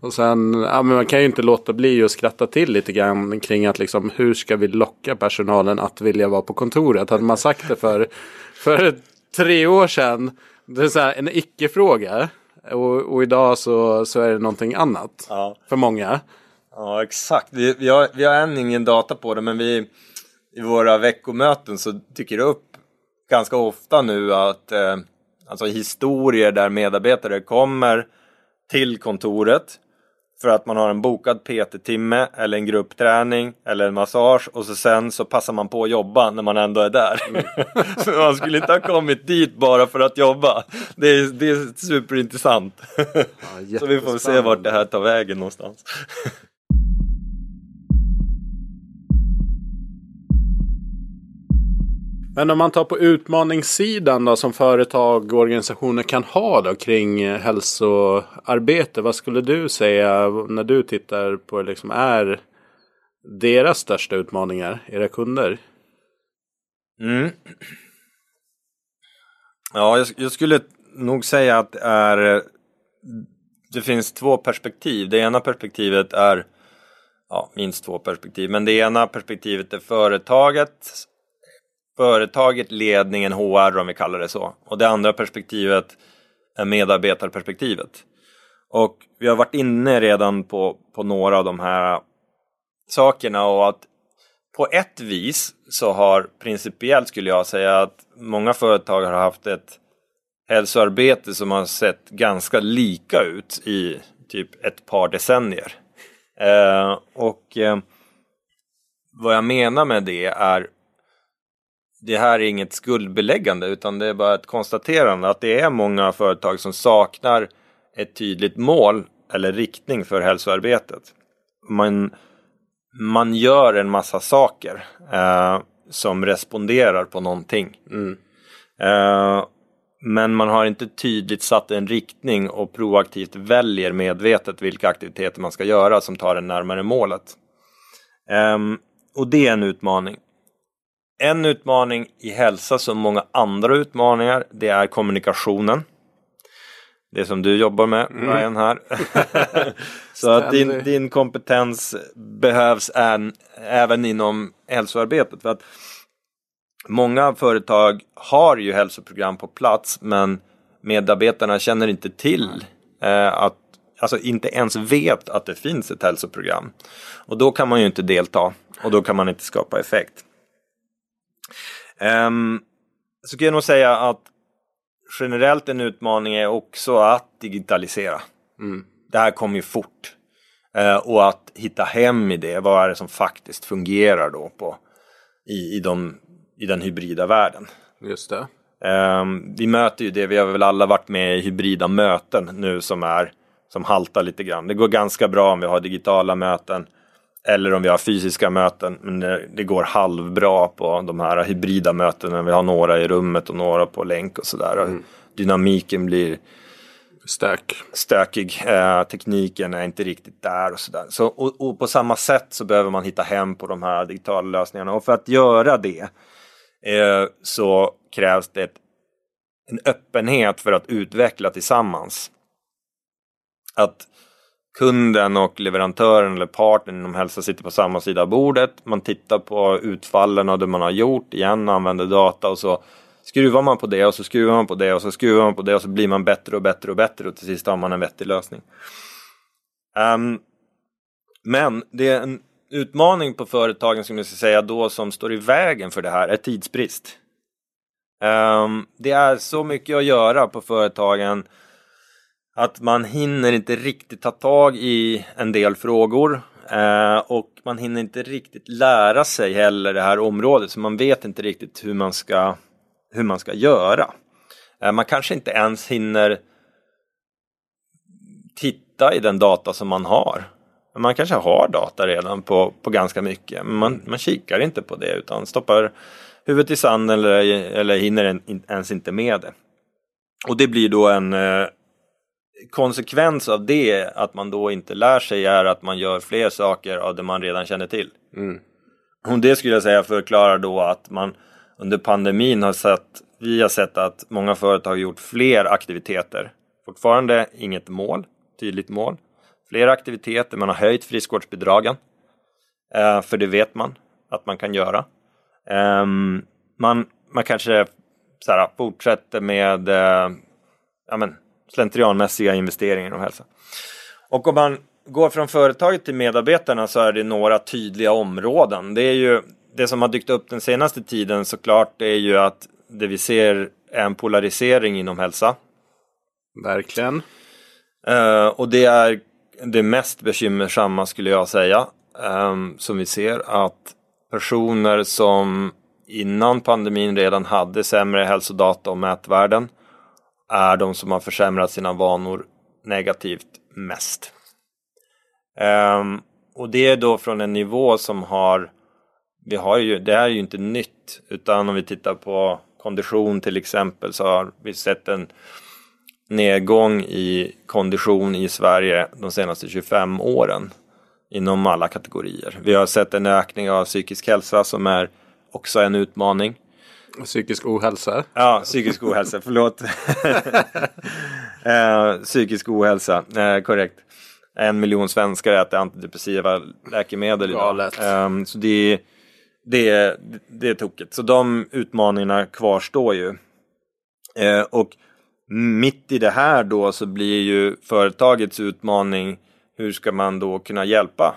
Och sen, ja men man kan ju inte låta bli att skratta till lite grann kring att liksom hur ska vi locka personalen att vilja vara på kontoret? Hade man sagt det för, för tre år sedan, det är så här, en icke-fråga. Och, och idag så, så är det någonting annat Ja. för många. Ja, exakt. Vi, vi, har, vi har än ingen data på det, men vi i våra veckomöten så dyker det upp ganska ofta nu att eh, alltså historier där medarbetare kommer till kontoret för att man har en bokad PT-timme eller en gruppträning eller en massage och så sen så passar man på att jobba när man ändå är där. [laughs] så man skulle inte ha kommit dit bara för att jobba. Det är, det är superintressant. [laughs] så vi får se vart det här tar vägen någonstans. [laughs] Men om man tar på utmaningssidan då som företag och organisationer kan ha då kring eh, hälsoarbete. Vad skulle du säga när du tittar på det liksom är deras största utmaningar, era kunder? Mm. Ja, jag, jag skulle nog säga att det är det finns två perspektiv. Det ena perspektivet är ja, minst två perspektiv, men det ena perspektivet är företaget företaget, ledningen, HR om vi kallar det så. Och det andra perspektivet är medarbetarperspektivet. Och vi har varit inne redan på, på några av de här sakerna och att på ett vis så har principiellt skulle jag säga att många företag har haft ett hälsoarbete som har sett ganska lika ut i typ ett par decennier. Eh, och eh, vad jag menar med det är det här är inget skuldbeläggande utan det är bara ett konstaterande att det är många företag som saknar ett tydligt mål eller riktning för hälsoarbetet. Man, man gör en massa saker eh, som responderar på någonting. Mm. Eh, men man har inte tydligt satt en riktning och proaktivt väljer medvetet vilka aktiviteter man ska göra som tar en närmare målet. Eh, och det är en utmaning. En utmaning i hälsa som många andra utmaningar, det är kommunikationen. Det som du jobbar med, Ryan, här. [laughs] [laughs] Så att din, din kompetens behövs än, även inom hälsoarbetet. För att många företag har ju hälsoprogram på plats, men medarbetarna känner inte till eh, att Alltså inte ens vet att det finns ett hälsoprogram. Och då kan man ju inte delta och då kan man inte skapa effekt. Um, så kan jag nog säga att generellt en utmaning är också att digitalisera. Mm. Det här kommer ju fort. Eh, och att hitta hem i det. Vad är det som faktiskt fungerar då på, i, i, de, i den hybrida världen. Just det. Ehm, vi möter ju det, vi har väl alla varit med i hybrida möten nu som är som haltar lite grann. Det går ganska bra om vi har digitala möten eller om vi har fysiska möten. Men det, går halvbra på de här hybrida mötena. Vi har några i rummet och några på länk och sådär. Mm. Dynamiken blir Stök. stökig. Eh, tekniken är inte riktigt där och sådär. Så, och, och på samma sätt så behöver man hitta hem på de här digitala lösningarna. Och för att göra det eh, så krävs det ett, en öppenhet för att utveckla tillsammans. Att kunden och leverantören eller partnern inom hälsa sitter på samma sida av bordet. Man tittar på utfallen av det man har gjort igen, använder data och så skruvar man på det och så skruvar man på det och så skruvar man på det och så blir man bättre och bättre och bättre och till sist har man en vettig lösning. Um, men det är en utmaning på företagen som jag ska säga då som står i vägen för det här är tidsbrist. Um, det är så mycket att göra på företagen att man hinner inte riktigt ta tag i en del frågor eh, och man hinner inte riktigt lära sig heller det här området så man vet inte riktigt hur man ska, hur man ska göra. Eh, man kanske inte ens hinner titta i den data som man har. Man kanske har data redan på, på ganska mycket men man, man kikar inte på det utan stoppar huvudet i sanden eller, eller hinner en, ens inte med det. Och det blir då en eh, konsekvens av det att man då inte lär sig är att man gör fler saker av det man redan känner till. Mm. Och det skulle jag säga förklarar då att man under pandemin har sett, vi har sett att många företag har gjort fler aktiviteter. Fortfarande inget mål, tydligt mål. Fler aktiviteter, man har höjt friskvårdsbidragen. Eh, för det vet man att man kan göra. Um, man, man kanske så här, fortsätter med uh, ja, men, slentrianmässiga investeringar inom hälsa. Och om man går från företaget till medarbetarna så är det några tydliga områden. Det är ju det som har dykt upp den senaste tiden såklart det är ju att det vi ser är en polarisering inom hälsa. Verkligen. Uh, och det är det mest bekymmersamma skulle jag säga. Um, som vi ser att personer som innan pandemin redan hade sämre hälsodata och mätvärden är de som har försämrat sina vanor negativt mest. Um, och det är då från en nivå som har, vi har ju, det är ju inte nytt, utan om vi tittar på kondition till exempel så har vi sett en nedgång i kondition i Sverige de senaste 25 åren inom alla kategorier. Vi har sett en ökning av psykisk hälsa som är också en utmaning. Psykisk ohälsa? Ja, psykisk ohälsa, förlåt. [laughs] [laughs] eh, psykisk ohälsa, eh, korrekt. En miljon svenskar äter antidepressiva läkemedel idag. Eh, så det, det, det är tokigt. Så de utmaningarna kvarstår ju. Eh, och mitt i det här då så blir ju företagets utmaning hur ska man då kunna hjälpa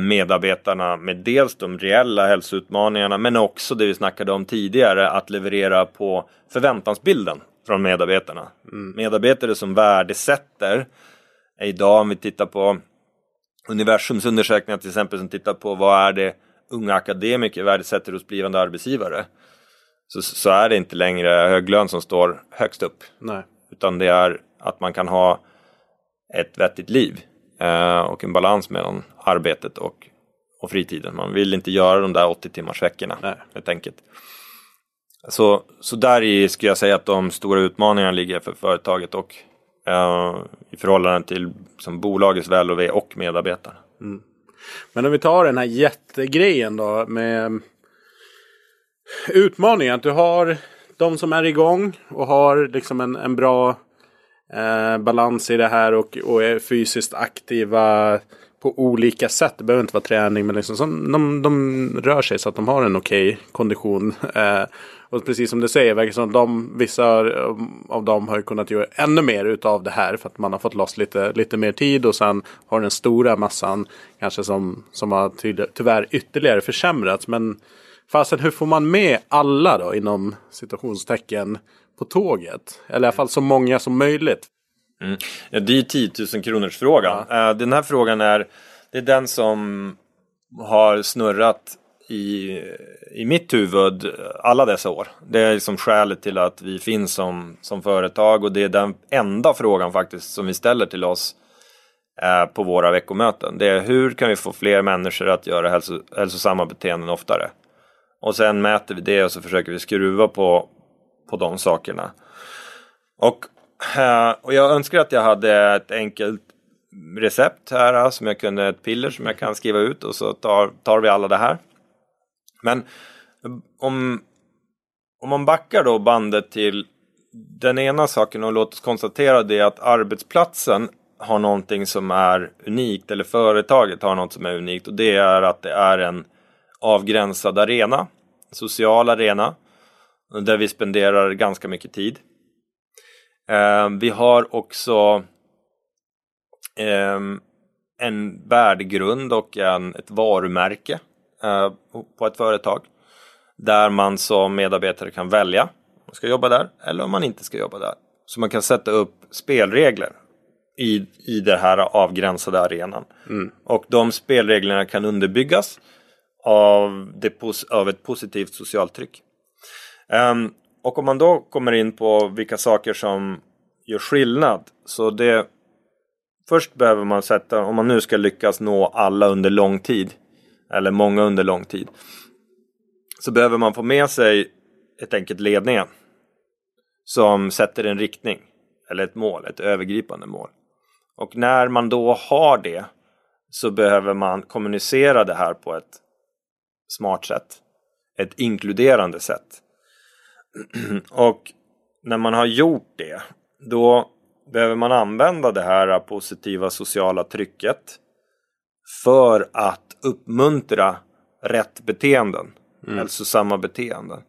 medarbetarna med dels de reella hälsoutmaningarna men också det vi snackade om tidigare att leverera på förväntansbilden från medarbetarna. Mm. Medarbetare som värdesätter är idag om vi tittar på universums undersökningar till exempel som tittar på vad är det unga akademiker värdesätter hos blivande arbetsgivare. Så, så är det inte längre hög lön som står högst upp. Nej. Utan det är att man kan ha ett vettigt liv eh, och en balans mellan arbetet och, och fritiden. Man vill inte göra de där 80 timmars veckorna Nej. helt enkelt. Så, så där i skulle jag säga att de stora utmaningarna ligger för företaget och eh, i förhållande till som bolagets väl och ve och medarbetarna. Mm. Men om vi tar den här jättegrejen då med utmaningen. Att du har de som är igång och har liksom en, en bra eh, balans i det här och, och är fysiskt aktiva på olika sätt. Det behöver inte vara träning men liksom, som, de, de rör sig så att de har en okej okay kondition. [laughs] Eh, och precis som du säger, verkar som de, vissa eh, av dem har kunnat göra ännu mer utav det här för att man har fått loss lite, lite mer tid och sen har den stora massan kanske som, som har tyvärr ytterligare försämrats. Men fasen hur får man med alla då inom situationstecken på tåget. Eller i alla fall så många som möjligt. Mm. Ja, det är 10 000 kronors frågan. Ja. Uh, den här frågan är, det är den som har snurrat i, i mitt huvud alla dessa år. Det är liksom skälet till att vi finns som, som företag och det är den enda frågan faktiskt som vi ställer till oss uh, på våra veckomöten. Det är hur kan vi få fler människor att göra hälso, hälsosamma beteenden oftare? Och sen mäter vi det och så försöker vi skruva på, på de sakerna. Och, eh, och jag önskar att jag hade ett enkelt recept här eh, som jag kunde, ett piller som jag kan skriva ut och så tar, tar vi alla det här. Men om, om man backar då bandet till den ena saken och låt oss konstatera det att arbetsplatsen har någonting som är unikt eller företaget har något som är unikt och det är att det är en avgränsad arena, social arena där vi spenderar ganska mycket tid. Eh, vi har också eh, en värdegrund och en, ett varumärke eh, på ett företag där man som medarbetare kan välja om man ska jobba där eller om man inte ska jobba där. Så man kan sätta upp spelregler i, i den här avgränsade arenan. Mm. Och de spelreglerna kan underbyggas av, det, av ett positivt socialt tryck. Um, och om man då kommer in på vilka saker som gör skillnad. Så det Först behöver man sätta, om man nu ska lyckas nå alla under lång tid, eller många under lång tid, så behöver man få med sig ett enkelt ledningen som sätter en riktning eller ett mål, ett övergripande mål. Och när man då har det så behöver man kommunicera det här på ett smart sätt. Ett inkluderande sätt. [clears throat] Och när man har gjort det då behöver man använda det här positiva sociala trycket för att uppmuntra rätt beteenden, mm. hälsosamma beteenden.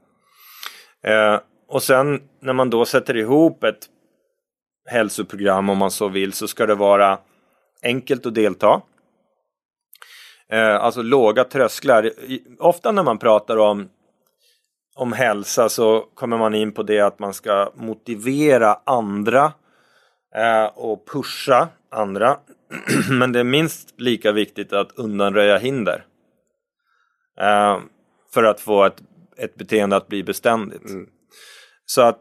Eh, och sen när man då sätter ihop ett hälsoprogram om man så vill så ska det vara enkelt att delta. Eh, alltså låga trösklar. Ofta när man pratar om, om hälsa så kommer man in på det att man ska motivera andra eh, och pusha andra. [clears throat] Men det är minst lika viktigt att undanröja hinder. Eh, för att få ett, ett beteende att bli beständigt. Mm. Så att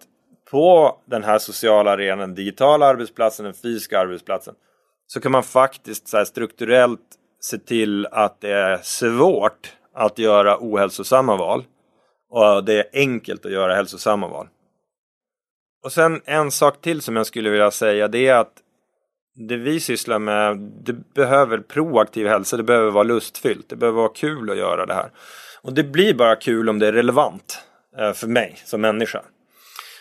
på den här sociala arenan, digitala arbetsplatsen, den fysiska arbetsplatsen, så kan man faktiskt så strukturellt se till att det är svårt att göra ohälsosamma val och det är enkelt att göra hälsosamma val. Och sen en sak till som jag skulle vilja säga det är att det vi sysslar med, det behöver proaktiv hälsa, det behöver vara lustfyllt, det behöver vara kul att göra det här. Och det blir bara kul om det är relevant eh, för mig som människa.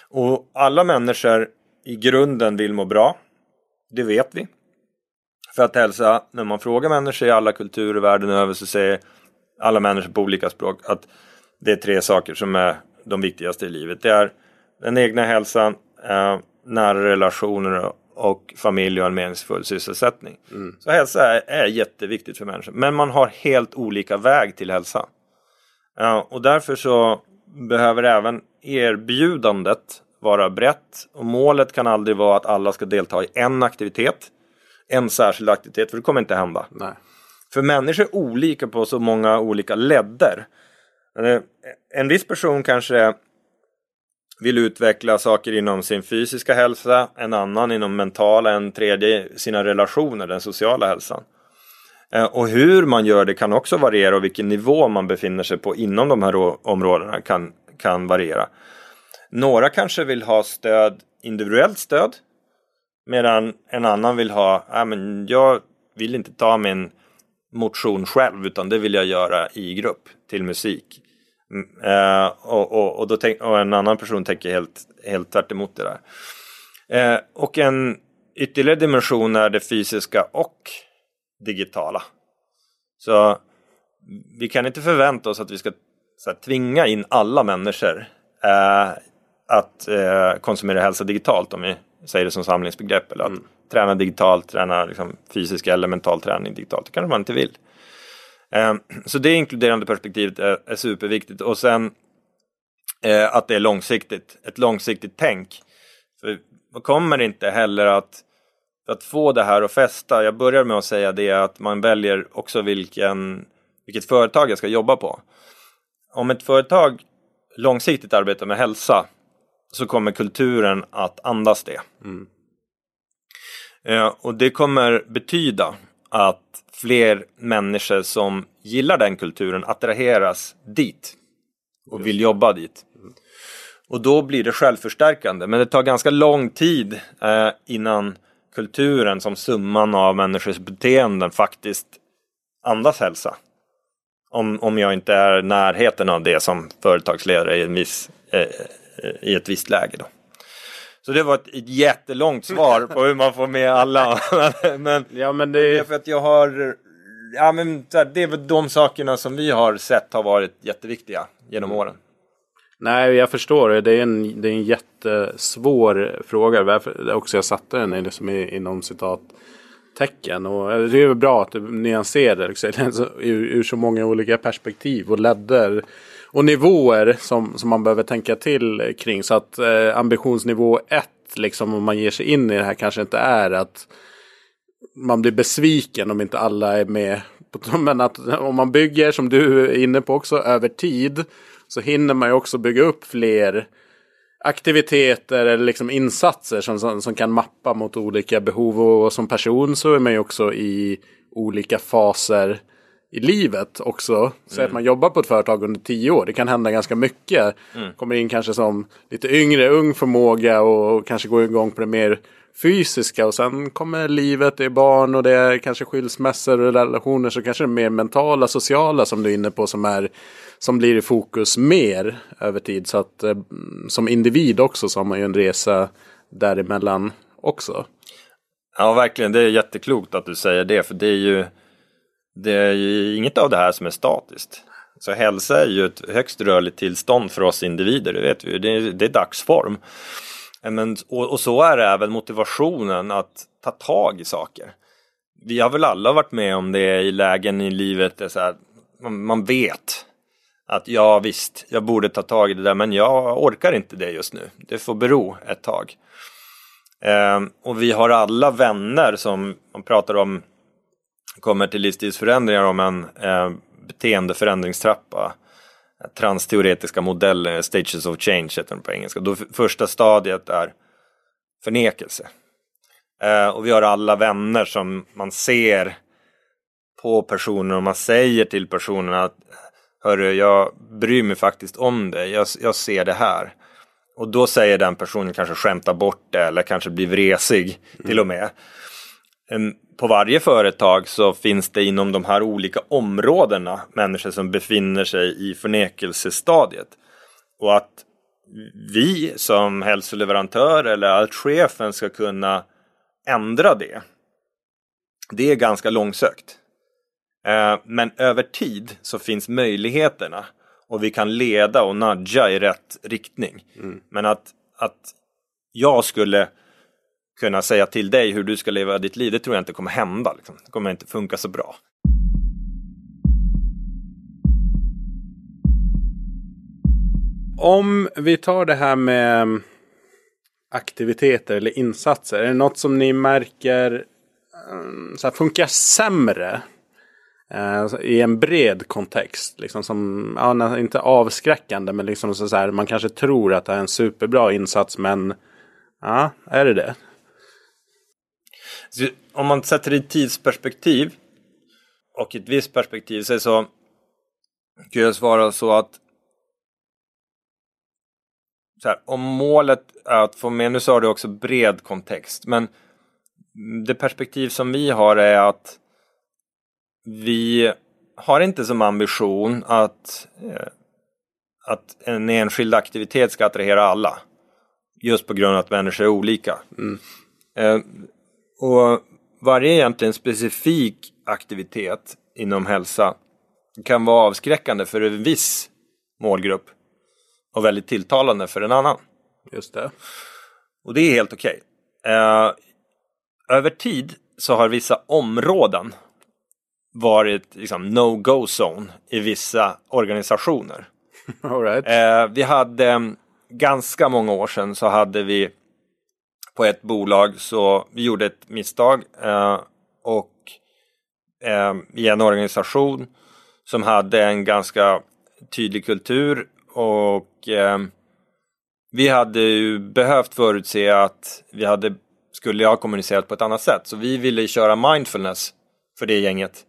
Och alla människor i grunden vill må bra. Det vet vi. För att hälsa, när man frågar människor i alla kulturer världen över så säger alla människor på olika språk att det är tre saker som är de viktigaste i livet. Det är den egna hälsan, eh, nära relationer och familj och en meningsfull sysselsättning. Mm. Så hälsa är, är jätteviktigt för människor. Men man har helt olika väg till hälsa. Eh, och därför så behöver även erbjudandet vara brett och målet kan aldrig vara att alla ska delta i en aktivitet, en särskild aktivitet, för det kommer inte hända. Nej. För människor är olika på så många olika ledder. Eh, en viss person kanske vill utveckla saker inom sin fysiska hälsa, en annan inom mentala, en tredje sina relationer, den sociala hälsan. Eh, och hur man gör det kan också variera och vilken nivå man befinner sig på inom de här områdena kan, kan variera. Några kanske vill ha stöd, individuellt stöd. Medan en annan vill ha, äh, men jag vill inte ta min motion själv utan det vill jag göra i grupp till musik. Uh, och, och, och, då tänk, och en annan person tänker helt, helt tvärt emot det där. Uh, och en ytterligare dimension är det fysiska och digitala. Så vi kan inte förvänta oss att vi ska här, tvinga in alla människor uh, att eh, konsumera hälsa digitalt om vi säger det som samlingsbegrepp. Eller att mm. träna digitalt, träna liksom, fysisk eller mental träning digitalt. Det kanske man inte vill. Eh, så det inkluderande perspektivet är, superviktigt. Och sen eh, att det är långsiktigt. Ett långsiktigt tänk. För man kommer inte heller att att få det här att fästa, jag börjar med att säga det att man väljer också vilken, vilket företag jag ska jobba på. Om ett företag långsiktigt arbetar med hälsa så kommer kulturen att andas det. Mm. Eh, och det kommer betyda att fler människor som gillar den kulturen attraheras dit och vill jobba dit. Och då blir det självförstärkande. Men det tar ganska lång tid eh, innan kulturen som summan av människors beteenden faktiskt andas hälsa. Om, om jag inte är närheten av det som företagsledare i, en viss, eh, eh, i ett visst läge. Då. Så det var ett, ett jättelångt svar på hur man får med alla. [laughs] men, Ja, men det det är för att jag har Ja men det är väl de sakerna som vi har sett har varit jätteviktiga genom åren. Nej, jag förstår det. Det är en, det är en jättesvår fråga. Varför också jag satte den liksom inom citattecken. Och det är bra att du nyanserar liksom, [laughs] ur, ur så många olika perspektiv och ledder och nivåer som, som man behöver tänka till kring. Så att eh, ambitionsnivå ett, liksom om man ger sig in i det här kanske inte är att man blir besviken om inte alla är med. [laughs] Men att om man bygger, som du är inne på också, över tid. Så hinner man ju också bygga upp fler aktiviteter eller liksom insatser som, som, som kan mappa mot olika behov. Och, och som person så är man ju också i olika faser i livet också. Säg att man jobbar på ett företag under tio år. Det kan hända ganska mycket. Kommer in kanske som lite yngre, ung förmåga och kanske går igång på det mer fysiska. Och sen kommer livet, det är barn och det är kanske skilsmässor och relationer. Så kanske det är mer mentala, sociala som du är inne på som, är, som blir i fokus mer över tid. Så att eh, som individ också så har man ju en resa däremellan också. Ja verkligen, det är jätteklokt att du säger det för det är ju det är ju inget av det här som är statiskt. Så hälsa är ju ett högst rörligt tillstånd för oss individer, det vet vi ju. Det är, det är dagsform. Eh, men, och, och så är det även motivationen att ta tag i saker. Vi har väl alla varit med om det i lägen i livet där så här, man, man vet att ja visst, jag borde ta tag i det där men jag orkar inte det just nu. Det får bero ett tag. Ehm, och vi har alla vänner som man pratar om kommer till livsstilsförändringar om en eh, beteendeförändringstrappa. Transteoretiska modeller, stages of change heter den på engelska. Då första stadiet är förnekelse. Eh, och vi har alla vänner som man ser på personer och man säger till personen att Hörru, jag bryr mig faktiskt om dig, jag, jag ser det här. Och då säger den personen kanske skämta bort det eller kanske blir vresig till och med. På varje företag så finns det inom de här olika områdena människor som befinner sig i förnekelsestadiet. Och att vi som hälsoleverantör eller att chefen ska kunna ändra det. Det är ganska långsökt. Eh, Men över tid så finns möjligheterna och vi kan leda och nudga i rätt riktning. Men att, att jag skulle kunna säga till dig hur du ska leva ditt liv, det tror jag inte kommer hända. Liksom. Det kommer inte funka så bra. Om vi tar det här med aktiviteter eller insatser. Är det något som ni märker eh, så här, funkar sämre? eh, I en bred kontext. Liksom som, ja, inte avskräckande men liksom så här, man kanske tror att det är en superbra insats men ja, är det det? Så om man sätter det i tidsperspektiv och i ett visst perspektiv så, så kan jag svara så att så här, om målet är att få med, nu sa du också bred kontext, men det perspektiv som vi har är att vi har inte som ambition att, eh, att en enskild aktivitet ska attrahera alla. Just på grund av att människor är olika. Eh, och varje egentligen specifik aktivitet inom hälsa kan vara avskräckande för en viss målgrupp och väldigt tilltalande för en annan. Just det. Och det är helt okej. Eh, över tid så har vissa områden varit liksom, no-go zone i vissa organisationer. [laughs] All right. Eh, vi hade mm, ganska många år sedan så hade vi på ett bolag så vi gjorde ett misstag eh, och eh, i en organisation som hade en ganska tydlig kultur och eh, vi hade ju behövt förutse att vi hade skulle ha kommunicerat på ett annat sätt så vi ville köra mindfulness för det gänget.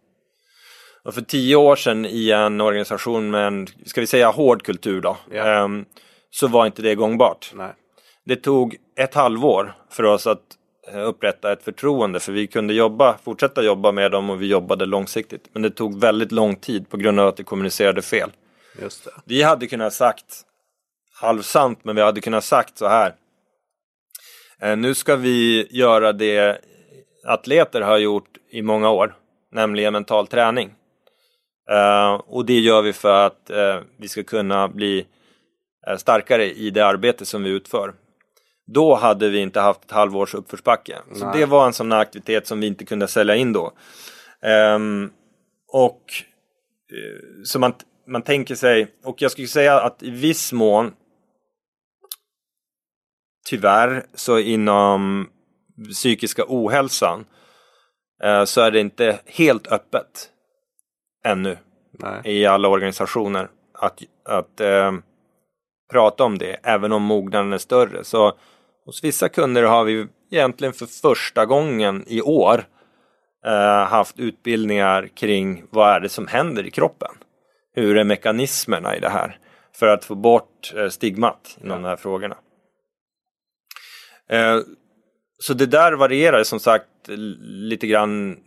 Och för tio år sedan i en organisation med en, ska vi säga hård kultur då, ehm, så var inte det gångbart. Nej. Det tog ett halvår för oss att eh, upprätta ett förtroende för vi kunde jobba, fortsätta jobba med dem och vi jobbade långsiktigt. Men det tog väldigt lång tid på grund av att vi kommunicerade fel. Just det. Vi hade kunnat sagt halvsant, men vi hade kunnat sagt så här. Eh, nu ska vi göra det atleter har gjort i många år, nämligen mental träning. Uh, och det gör vi för att vi ska kunna bli starkare i det arbete som vi utför. Då hade vi inte haft ett halvårs uppförsbacke. Så det var en sån aktivitet som vi inte kunde sälja in då. Um, och så man, man tänker sig, och jag skulle säga att i viss mån tyvärr så inom psykiska ohälsan så är det inte helt öppet ännu Nej. i alla organisationer att, att eh, prata om det, även om mognaden är större. Så hos vissa kunder har vi egentligen för första gången i år eh, haft utbildningar kring vad är det som händer i kroppen? Hur är mekanismerna i det här? För att få bort eh, stigmat inom ja. de här frågorna. Eh, så det där varierar som sagt lite grann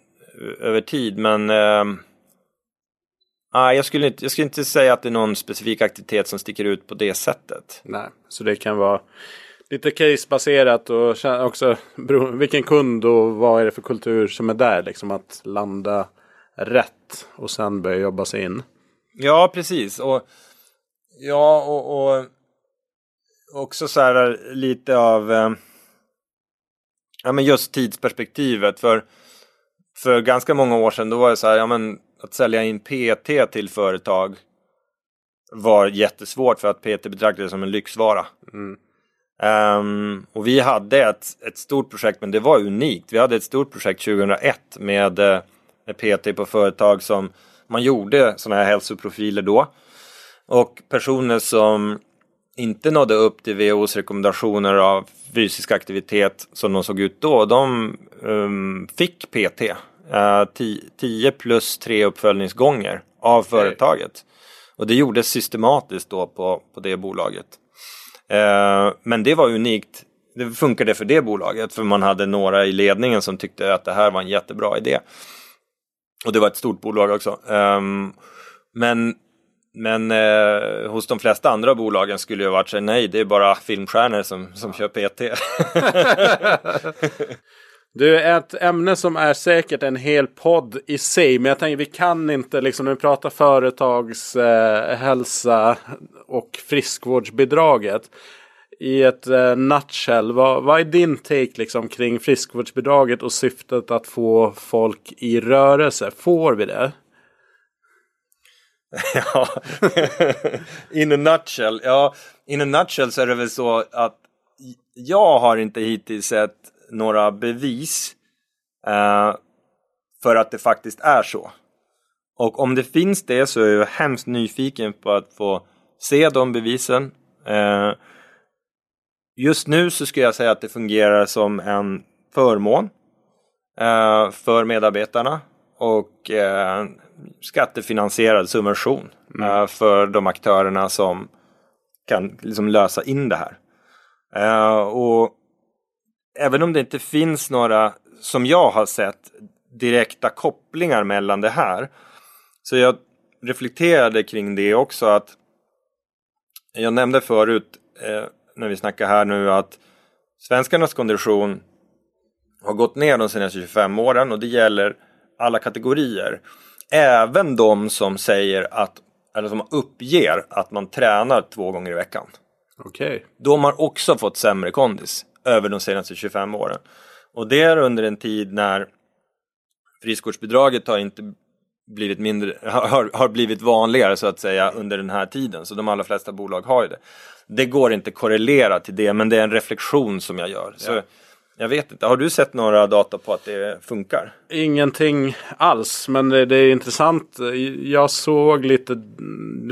över tid men eh, Ah, jag, skulle inte, jag skulle inte säga att det är någon specifik aktivitet som sticker ut på det sättet. Nej, så det kan vara lite casebaserat och också vilken kund och vad är det för kultur som är där. Liksom att landa rätt och sen börja jobba sig in. Ja, precis. Och, ja, och, och också så här lite av eh, ja, men just tidsperspektivet. För, för ganska många år sedan då var det så här, ja men att sälja in PT till företag var jättesvårt för att PT betraktades som en lyxvara. Mm. Um, och vi hade ett, ett stort projekt, men det var unikt. Vi hade ett stort projekt 2001 med, eh, med PT på företag som man gjorde sådana här hälsoprofiler då. Och personer som inte nådde upp till WHOs rekommendationer av fysisk aktivitet som de såg ut då, de um, fick PT. 10 eh, plus 3 uppföljningsgånger av företaget. Och det gjordes systematiskt då på, på det bolaget. Uh, men det var unikt. Det funkade för det bolaget för man hade några i ledningen som tyckte att det här var en jättebra idé. Och det var ett stort bolag också. Um, men men eh, hos de flesta andra bolagen skulle det varit så nej, det är bara filmstjärnor som, som kör PT. [laughs] [laughs] Du, ett ämne som är säkert en hel podd i sig. Men jag tänker vi kan inte, liksom när vi pratar företagshälsa eh, och friskvårdsbidraget. I ett eh, nutshell, vad, vad är din take liksom kring friskvårdsbidraget och syftet att få folk i rörelse? Får vi det? [laughs] ja, in a nutshell. Ja, in a nutshell så är det väl så att jag har inte hittills sett några bevis eh, för att det faktiskt är så. Och om det finns det så är jag hemskt nyfiken på att få se de bevisen. Eh, just nu så skulle jag säga att det fungerar som en förmån eh, för medarbetarna och eh, skattefinansierad subvention mm. Eh, för de aktörerna som kan liksom lösa in det här. Uh, och även om det inte finns några, som jag har sett, direkta kopplingar mellan det här. Så jag reflekterade kring det också att jag nämnde förut eh, när vi snackar här nu att svenskarnas kondition har gått ner de senaste 25 åren och det gäller alla kategorier. Även de som säger att, eller som uppger att man tränar två gånger i veckan. Okej. Okay. De har också fått sämre kondis över de senaste 25 åren. Och det är under en tid när friskvårdsbidraget har inte blivit mindre, har, har blivit vanligare så att säga under den här tiden. Så de allra flesta bolag har ju det. Det går inte korrelera till det men det är en reflektion som jag gör. Så Jag vet inte, har du sett några data på att det funkar? Ingenting alls, men det, det, är intressant. Jag såg lite,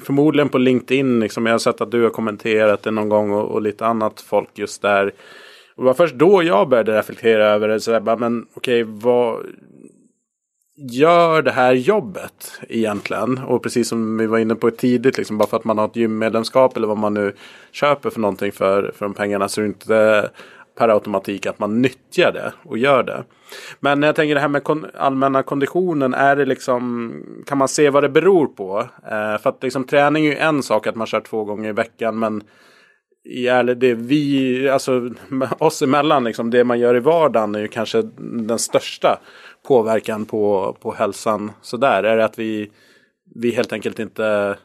förmodligen på LinkedIn, liksom, jag har sett att du har kommenterat det någon gång och, och lite annat folk just där. Och det var först då jag började reflektera över det. Så där, bara, men okej, okay, vad gör det här jobbet egentligen? Och precis som vi var inne på tidigt, liksom, bara för att man har ett gymmedlemskap eller vad man nu köper för någonting för, för de pengarna så är det inte per automatik att man nyttjar det och gör det. Men jag tänker det här med kon allmänna konditionen. Är det liksom, kan man se vad det beror på? Eh, för att liksom, träning är ju en sak att man kör två gånger i veckan. Men i ärlig, det vi, alltså oss emellan, liksom, det man gör i vardagen är ju kanske den största påverkan på, på hälsan. Sådär, är det att vi, vi helt enkelt inte,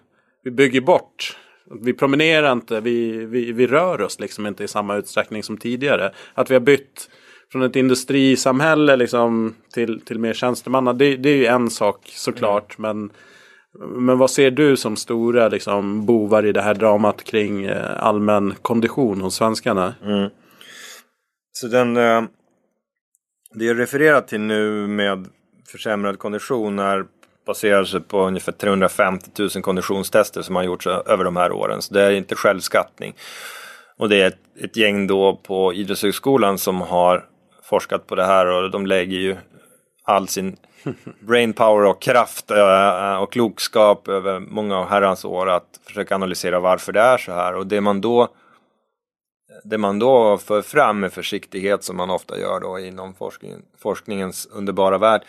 vi bygger bort vi promenerar inte, vi, vi, vi rör oss liksom inte i samma utsträckning som tidigare. Att vi har bytt från ett industrisamhälle liksom till, till mer tjänstemanna. Det, det är ju en sak såklart. Mm. Men, men vad ser du som stora liksom, bovar i det här dramat kring eh, allmän kondition hos svenskarna? Mm. Så den, eh, det jag refererar till nu med försämrad kondition är baserar sig på ungefär 350 000 konditionstester som har gjorts över de här åren. Så det är inte självskattning. Och det är ett, ett gäng då på Idrottshögskolan som har forskat på det här och de lägger ju all sin brainpower och kraft eh, eh, och klokskap över många herrans år att försöka analysera varför det är så här. Och det man då det man då för fram med försiktighet som man ofta gör då inom forskning, forskningens underbara värld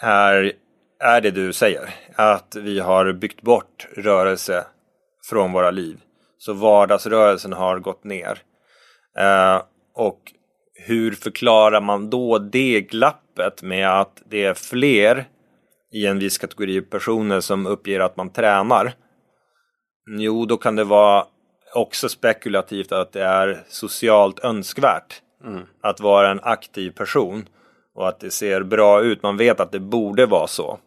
är är det du säger. Att vi har byggt bort rörelse från våra liv. Så vardagsrörelsen har gått ner. Eh, och hur förklarar man då det glappet med att det är fler i en viss kategori personer som uppger att man tränar? Jo, då kan det vara också spekulativt att det är socialt önskvärt mm. att vara en aktiv person och att det ser bra ut. Man vet att det borde vara så.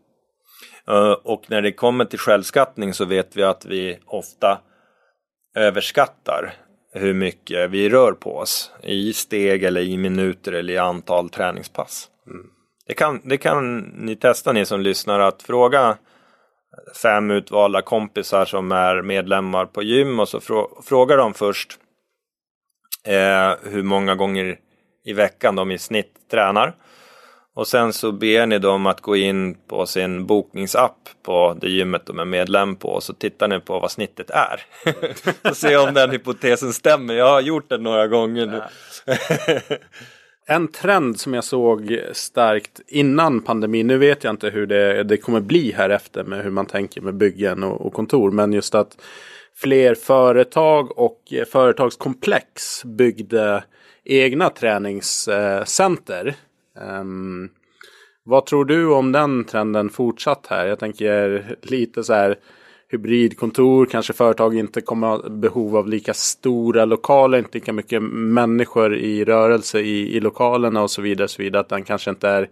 Eh, och när det kommer till självskattning så vet vi att vi ofta överskattar hur mycket vi rör på oss i steg eller i minuter eller i antal träningspass. Mm. Det, kan, det kan ni testa ni som lyssnar att fråga fem utvalda kompisar som är medlemmar på gym och så frå, frågar de först eh, hur många gånger i veckan de i snitt tränar. Och sen så ber ni dem att gå in på sin bokningsapp på det gymmet de är medlem på och så tittar ni på vad snittet är. [laughs] och se om den hypotesen stämmer. Jag har gjort det några gånger nu. [laughs] en trend som jag såg starkt innan pandemin, nu vet jag inte hur det, det kommer bli här efter med hur man tänker med byggen och, och kontor, men just att fler företag och företagskomplex byggde egna träningscenter. Eh, Um, vad tror du om den trenden fortsatt här? Jag tänker lite så här hybridkontor, kanske företag inte kommer ha behov av lika stora lokaler, inte lika mycket människor i rörelse i, i lokalerna och så vidare, så vidare. Att den kanske inte är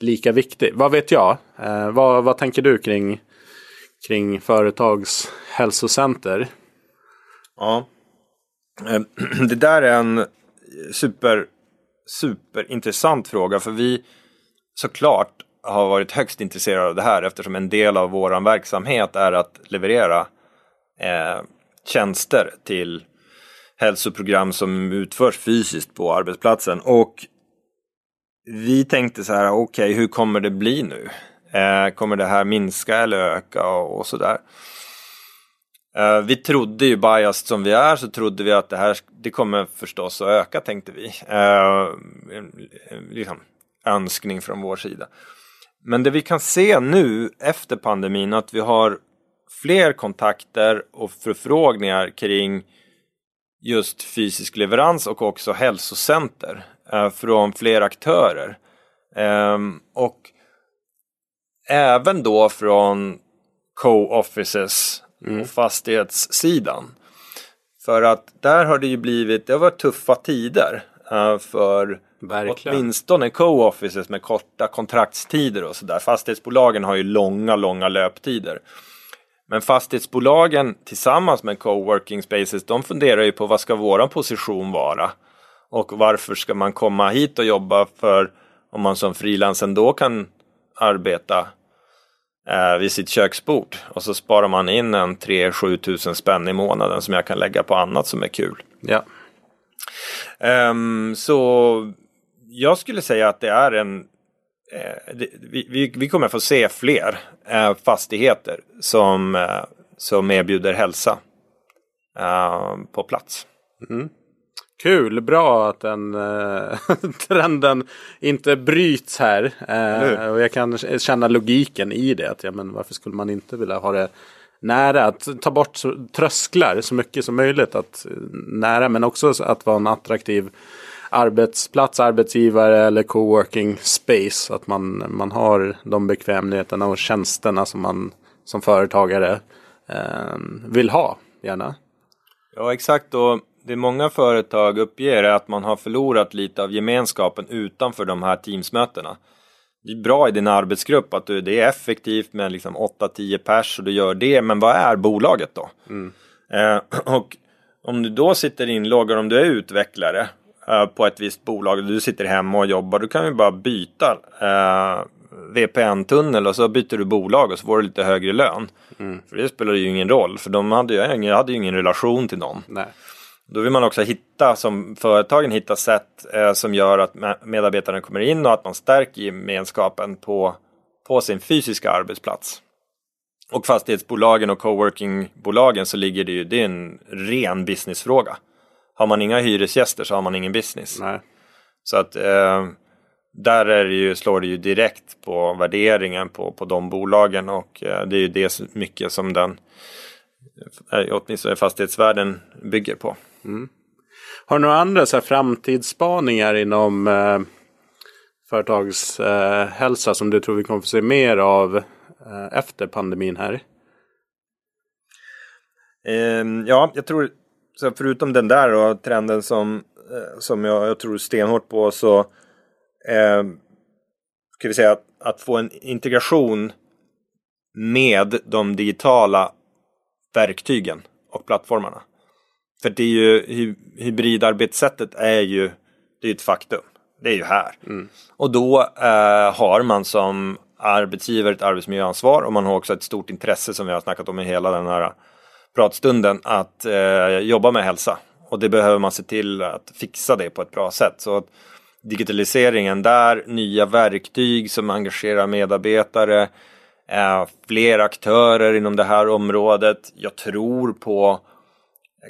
lika viktig. Vad vet jag? Eh, vad, vad tänker du kring, kring företags hälsocenter? Ja, ehm, [clears throat] det där är en super superintressant fråga för vi såklart har varit högst intresserade av det här eftersom en del av vår verksamhet är att leverera eh, tjänster till hälsoprogram som utförs fysiskt på arbetsplatsen. Och vi tänkte så här, okej, okay, hur kommer det bli nu? Eh, kommer det här minska eller öka och, och sådär? Uh, Eh, vi trodde ju biased som vi är så trodde vi att det här det kommer förstås att öka tänkte vi. Uh, liksom, önskning från vår sida. Men det vi kan se nu efter pandemin att vi har fler kontakter och förfrågningar kring just fysisk leverans och också hälsocenter uh, från fler aktörer. Um, och även då från co-offices mm. och fastighetssidan. För att där har det ju blivit, det har varit tuffa tider uh, för Verkligen. åtminstone co-offices med korta kontraktstider och sådär. Fastighetsbolagen har ju långa, långa löptider. Men fastighetsbolagen tillsammans med co-working spaces, de funderar ju på vad ska våran position vara? Och varför ska man komma hit och jobba för om man som frilans ändå kan arbeta eh, vid sitt köksbord. Och så sparar man in en 3-7 tusen spänn i månaden som jag kan lägga på annat som är kul. Ja. Um, så jag skulle säga att det är en eh, det, vi, vi kommer få se fler eh, fastigheter som, eh, som erbjuder hälsa eh, på plats. Mm. Kul, bra att den eh, [laughs] trenden inte bryts här. Eh, och jag kan känna logiken i det. Att, ja, men varför skulle man inte vilja ha det nära? Att ta bort trösklar så mycket som möjligt. Att, nära, men också att vara en attraktiv arbetsplats, arbetsgivare eller coworking space. Att man, man har de bekvämligheterna och tjänsterna som man som företagare eh, vill ha gärna. Ja exakt och det många företag uppger är att man har förlorat lite av gemenskapen utanför de här teamsmötena. Det är bra i din arbetsgrupp att du, det är effektivt med liksom 8-10 pers och du gör det, men vad är bolaget då? Mm. Eh, [clears throat] och om du då sitter inloggad, om du är utvecklare eh, på ett visst bolag och du sitter hemma och jobbar, då kan du bara byta eh, VPN-tunnel och så byter du bolag och så får du lite högre lön. Mm. För det spelar ju ingen roll, för de hade ju, hade ju ingen relation till någon. Nej. Då vill man också hitta, som företagen hitta sätt eh, som gör att medarbetarna kommer in och att man stärker gemenskapen på, på sin fysiska arbetsplats. Och fastighetsbolagen och coworkingbolagen så ligger det ju, det är en ren businessfråga. Har man inga hyresgäster så har man ingen business. Nej. Så att eh, där är det ju, slår det ju direkt på värderingen på, på de bolagen och eh, det är ju det mycket som den åtminstone fastighetsvärden bygger på. Mm. Har du några andra så här, framtidsspaningar inom eh, företagshälsa eh, som du tror vi kommer få se mer av eh, efter pandemin här? Eh, ja, jag tror så förutom den där då, trenden som, eh, som jag, jag tror stenhårt på så eh, ska vi säga att, att få en integration med de digitala verktygen och plattformarna. För det är ju, hybridarbetssättet är ju, det är ett faktum. Det är ju här. Mm. Och då eh, har man som arbetsgivare ett arbetsmiljöansvar och man har också ett stort intresse som vi har snackat om i hela den här pratstunden att eh, jobba med hälsa. Och det behöver man se till att fixa det på ett bra sätt. Så att digitaliseringen där, nya verktyg som engagerar medarbetare, eh, fler aktörer inom det här området. Jag tror på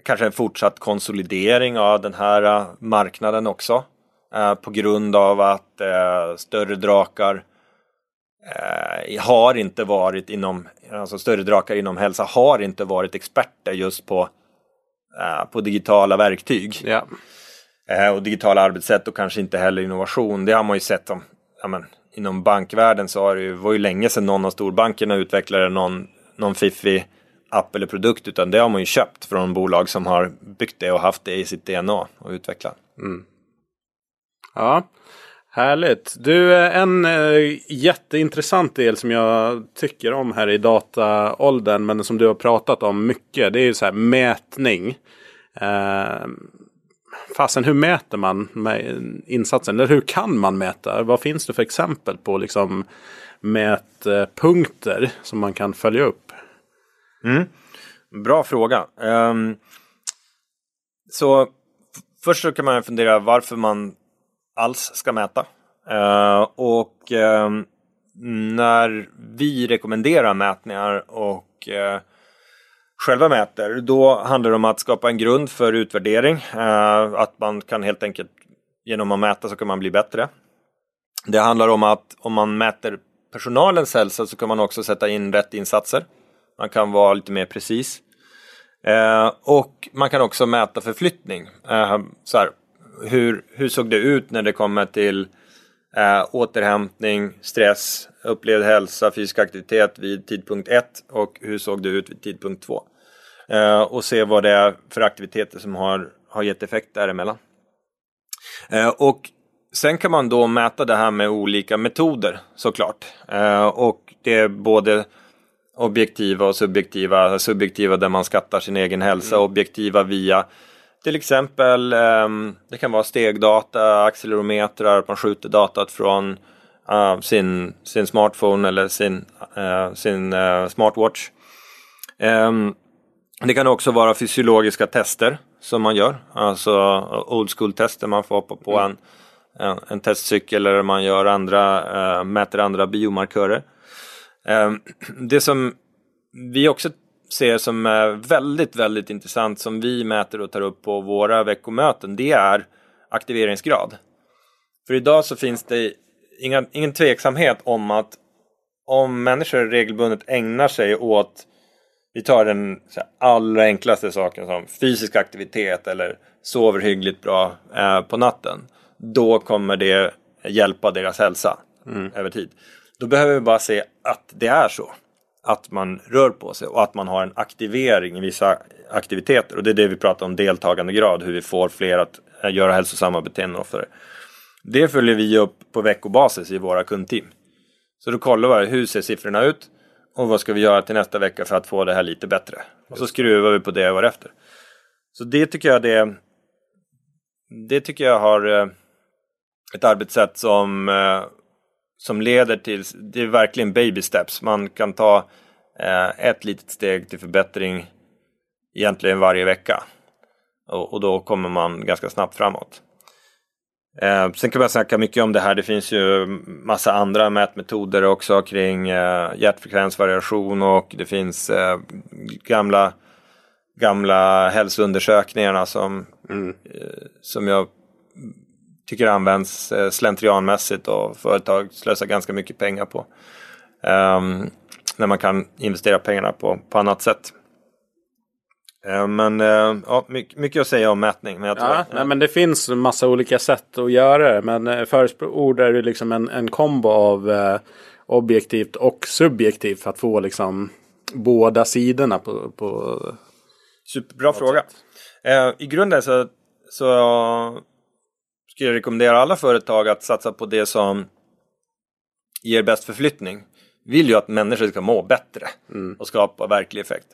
kanske en fortsatt konsolidering av den här uh, marknaden också. Uh, på grund av att uh, större drakar har inte varit inom, alltså större drakar inom hälsa har inte varit experter just på, på digitala verktyg. Ja. och digitala arbetssätt och kanske inte heller innovation. Det har man ju sett om, ja, men, inom bankvärlden så har det ju, var ju länge sedan någon av storbankerna utvecklade någon, någon fiffig app eller produkt utan det har man ju köpt från bolag som har byggt det och haft det i sitt DNA och utvecklat. Mm. Ja, härligt. Du, eh, en eh, jätteintressant del som jag tycker om här i dataåldern men som du har pratat om mycket det är ju så här mätning. Uh, fasen, hur mäter man med insatsen? Eller hur kan man mäta? Vad finns det för exempel på liksom mätpunkter som man kan följa upp? Mm. Bra fråga. Um, så först så kan man fundera varför man alls ska mäta. Uh, och uh, när vi rekommenderar mätningar och uh, själva mäter, då handlar det om att skapa en grund för utvärdering. Eh, att man kan helt enkelt genom att mäta så kan man bli bättre. Det handlar om att om man mäter personalens hälsa så kan man också sätta in rätt insatser. Man kan vara lite mer precis. Eh, och man kan också mäta förflyttning. Eh, så här, hur, hur såg det ut när det kommer till eh, återhämtning, stress, upplevd hälsa, fysisk aktivitet vid tidpunkt 1 och hur såg det ut vid tidpunkt 2. Eh, och se vad det är för aktiviteter som har, har gett effekt däremellan. Eh, och sen kan man då mäta det här med olika metoder såklart. Eh, och det är både objektiva och subjektiva. Subjektiva där man skattar sin egen hälsa, mm. objektiva via till exempel um, det kan vara stegdata, accelerometrar, att man skjuter datat från uh, sin, sin smartphone eller sin, uh, sin uh, smartwatch. Um, det kan också vara fysiologiska tester som man gör, alltså old school tester man får på, på mm. en, en, en, testcykel eller man gör andra, mäter andra biomarkörer. Ehm, [clears throat] det som vi också ser som är väldigt, väldigt intressant som vi mäter och tar upp på våra veckomöten, det är aktiveringsgrad. För idag så finns det inga, ingen tveksamhet om att om människor regelbundet ägnar sig åt vi tar den allra enklaste saken som fysisk aktivitet eller sover hyggligt bra eh, på natten. Då kommer det hjälpa deras hälsa mm. över tid. Då behöver vi bara se att det är så. Att man rör på sig och att man har en aktivering i vissa aktiviteter. Och det är det vi pratar om deltagandegrad, hur vi får fler att eh, göra hälsosamma beteenden oftare. Det följer vi upp på veckobasis i våra kundteam. Så då kollar vi hur ser siffrorna ut och vad ska vi göra till nästa vecka för att få det här lite bättre. Och så skruvar vi på det år efter. Så det tycker jag det, det tycker jag har eh, ett arbetssätt som, eh, som leder till, det är verkligen baby steps. Man kan ta eh, ett litet steg till förbättring egentligen varje vecka. Och, och då kommer man ganska snabbt framåt. Eh, sen kan man snacka mycket om det här. Det finns ju massa andra mätmetoder också kring eh, hjärtfrekvensvariation och det finns eh, gamla, gamla hälsoundersökningarna som, mm. eh, som jag tycker används eh, slentrianmässigt och företag slösar ganska mycket pengar på. Um, när man kan investera pengarna på, på annat sätt. Eh, men eh, ja, mycket att säga om mätning. Men, jag tror, ja, ja. Nej, men det finns massa olika sätt att göra det. Men eh, förord är det liksom en, en kombo av eh, objektivt och subjektivt för att få liksom båda sidorna på, på Superbra fråga. Eh, I grunden så, så skulle jag rekommendera alla företag att satsa på det som ger bäst förflyttning. Vill ju att människor ska må bättre mm. och skapa verklig effekt.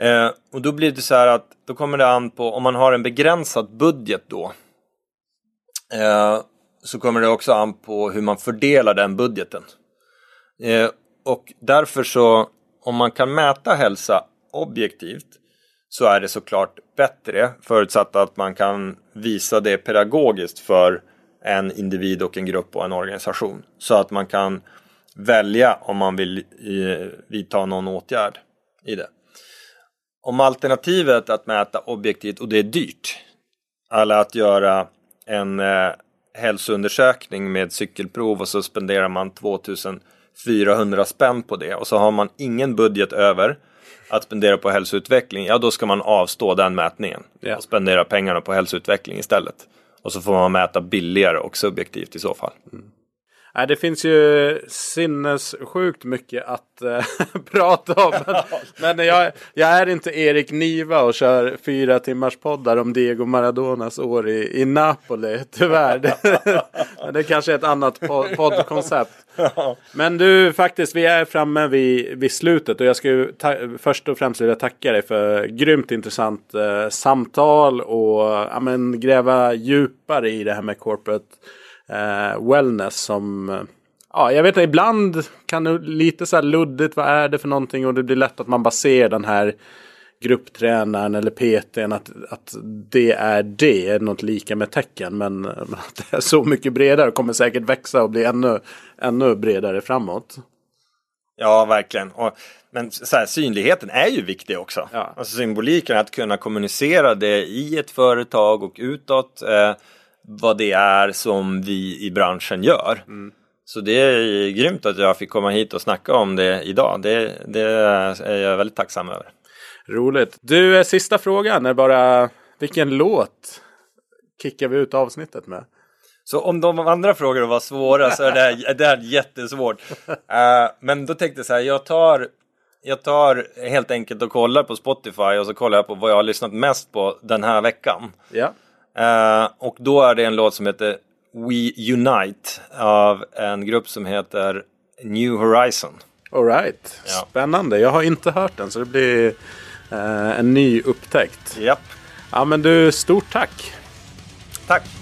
Eh, och då blir det så här att då kommer det an på om man har en begränsad budget då. Eh, så kommer det också an på hur man fördelar den budgeten. Eh, och därför så om man kan mäta hälsa objektivt så är det såklart bättre förutsatt att man kan visa det pedagogiskt för en individ och en grupp och en organisation. Så att man kan välja om man vill eh, vidta någon åtgärd i det. Om alternativet att mäta objektivt och det är dyrt, eller att göra en eh, hälsoundersökning med cykelprov och så spenderar man 2400 spänn på det och så har man ingen budget över att spendera på hälsoutveckling, ja då ska man avstå den mätningen yeah. och spendera pengarna på hälsoutveckling istället. Och så får man mäta billigare och subjektivt i så fall. Mm. Nej, det finns ju sinnessjukt mycket att äh, [laughs] prata om. [laughs] Men, men jag, jag, är inte Erik Niva och kör fyra timmars poddar om Diego Maradonas år i, i Napoli. Tyvärr. [laughs] men det kanske är ett annat poddkoncept. Men du, faktiskt, vi är framme vid, vid slutet. Och jag skulle först och främst vilja tacka dig för grymt intressant äh, samtal. Och ja, men, gräva djupare i det här med corporate eh, wellness som Ja, jag vet inte, ibland kan det lite så här luddigt, vad är det för någonting? Och det blir lätt att man bara ser den här grupptränaren eller PTn att, att det är det, något lika med tecken. Men, [laughs] men att det är så mycket bredare och kommer säkert växa och bli ännu, ännu bredare framåt. Ja, verkligen. Och, men så här, synligheten är ju viktig också. Ja. Alltså symboliken, att kunna kommunicera det i ett företag och utåt. Eh, vad det är som vi i branschen gör. Mm. Så det är grymt att jag fick komma hit och snacka om det idag. Det, det är jag väldigt tacksam över. Roligt. Du, eh, sista frågan är bara vilken låt kickar vi ut avsnittet med? Så om de andra frågorna var svåra så är det här, det här jättesvårt. Uh, [laughs] men då tänkte jag så här, jag tar, jag tar helt enkelt och kollar på Spotify och så kollar jag på vad jag har lyssnat mest på den här veckan. Ja. Uh, och då är det en låt som heter We Unite av en grupp som heter New Horizon. Alright, ja. spännande. Jag har inte hört den så det blir uh, en ny upptäckt. Japp. Ja men du, stort tack. Tack.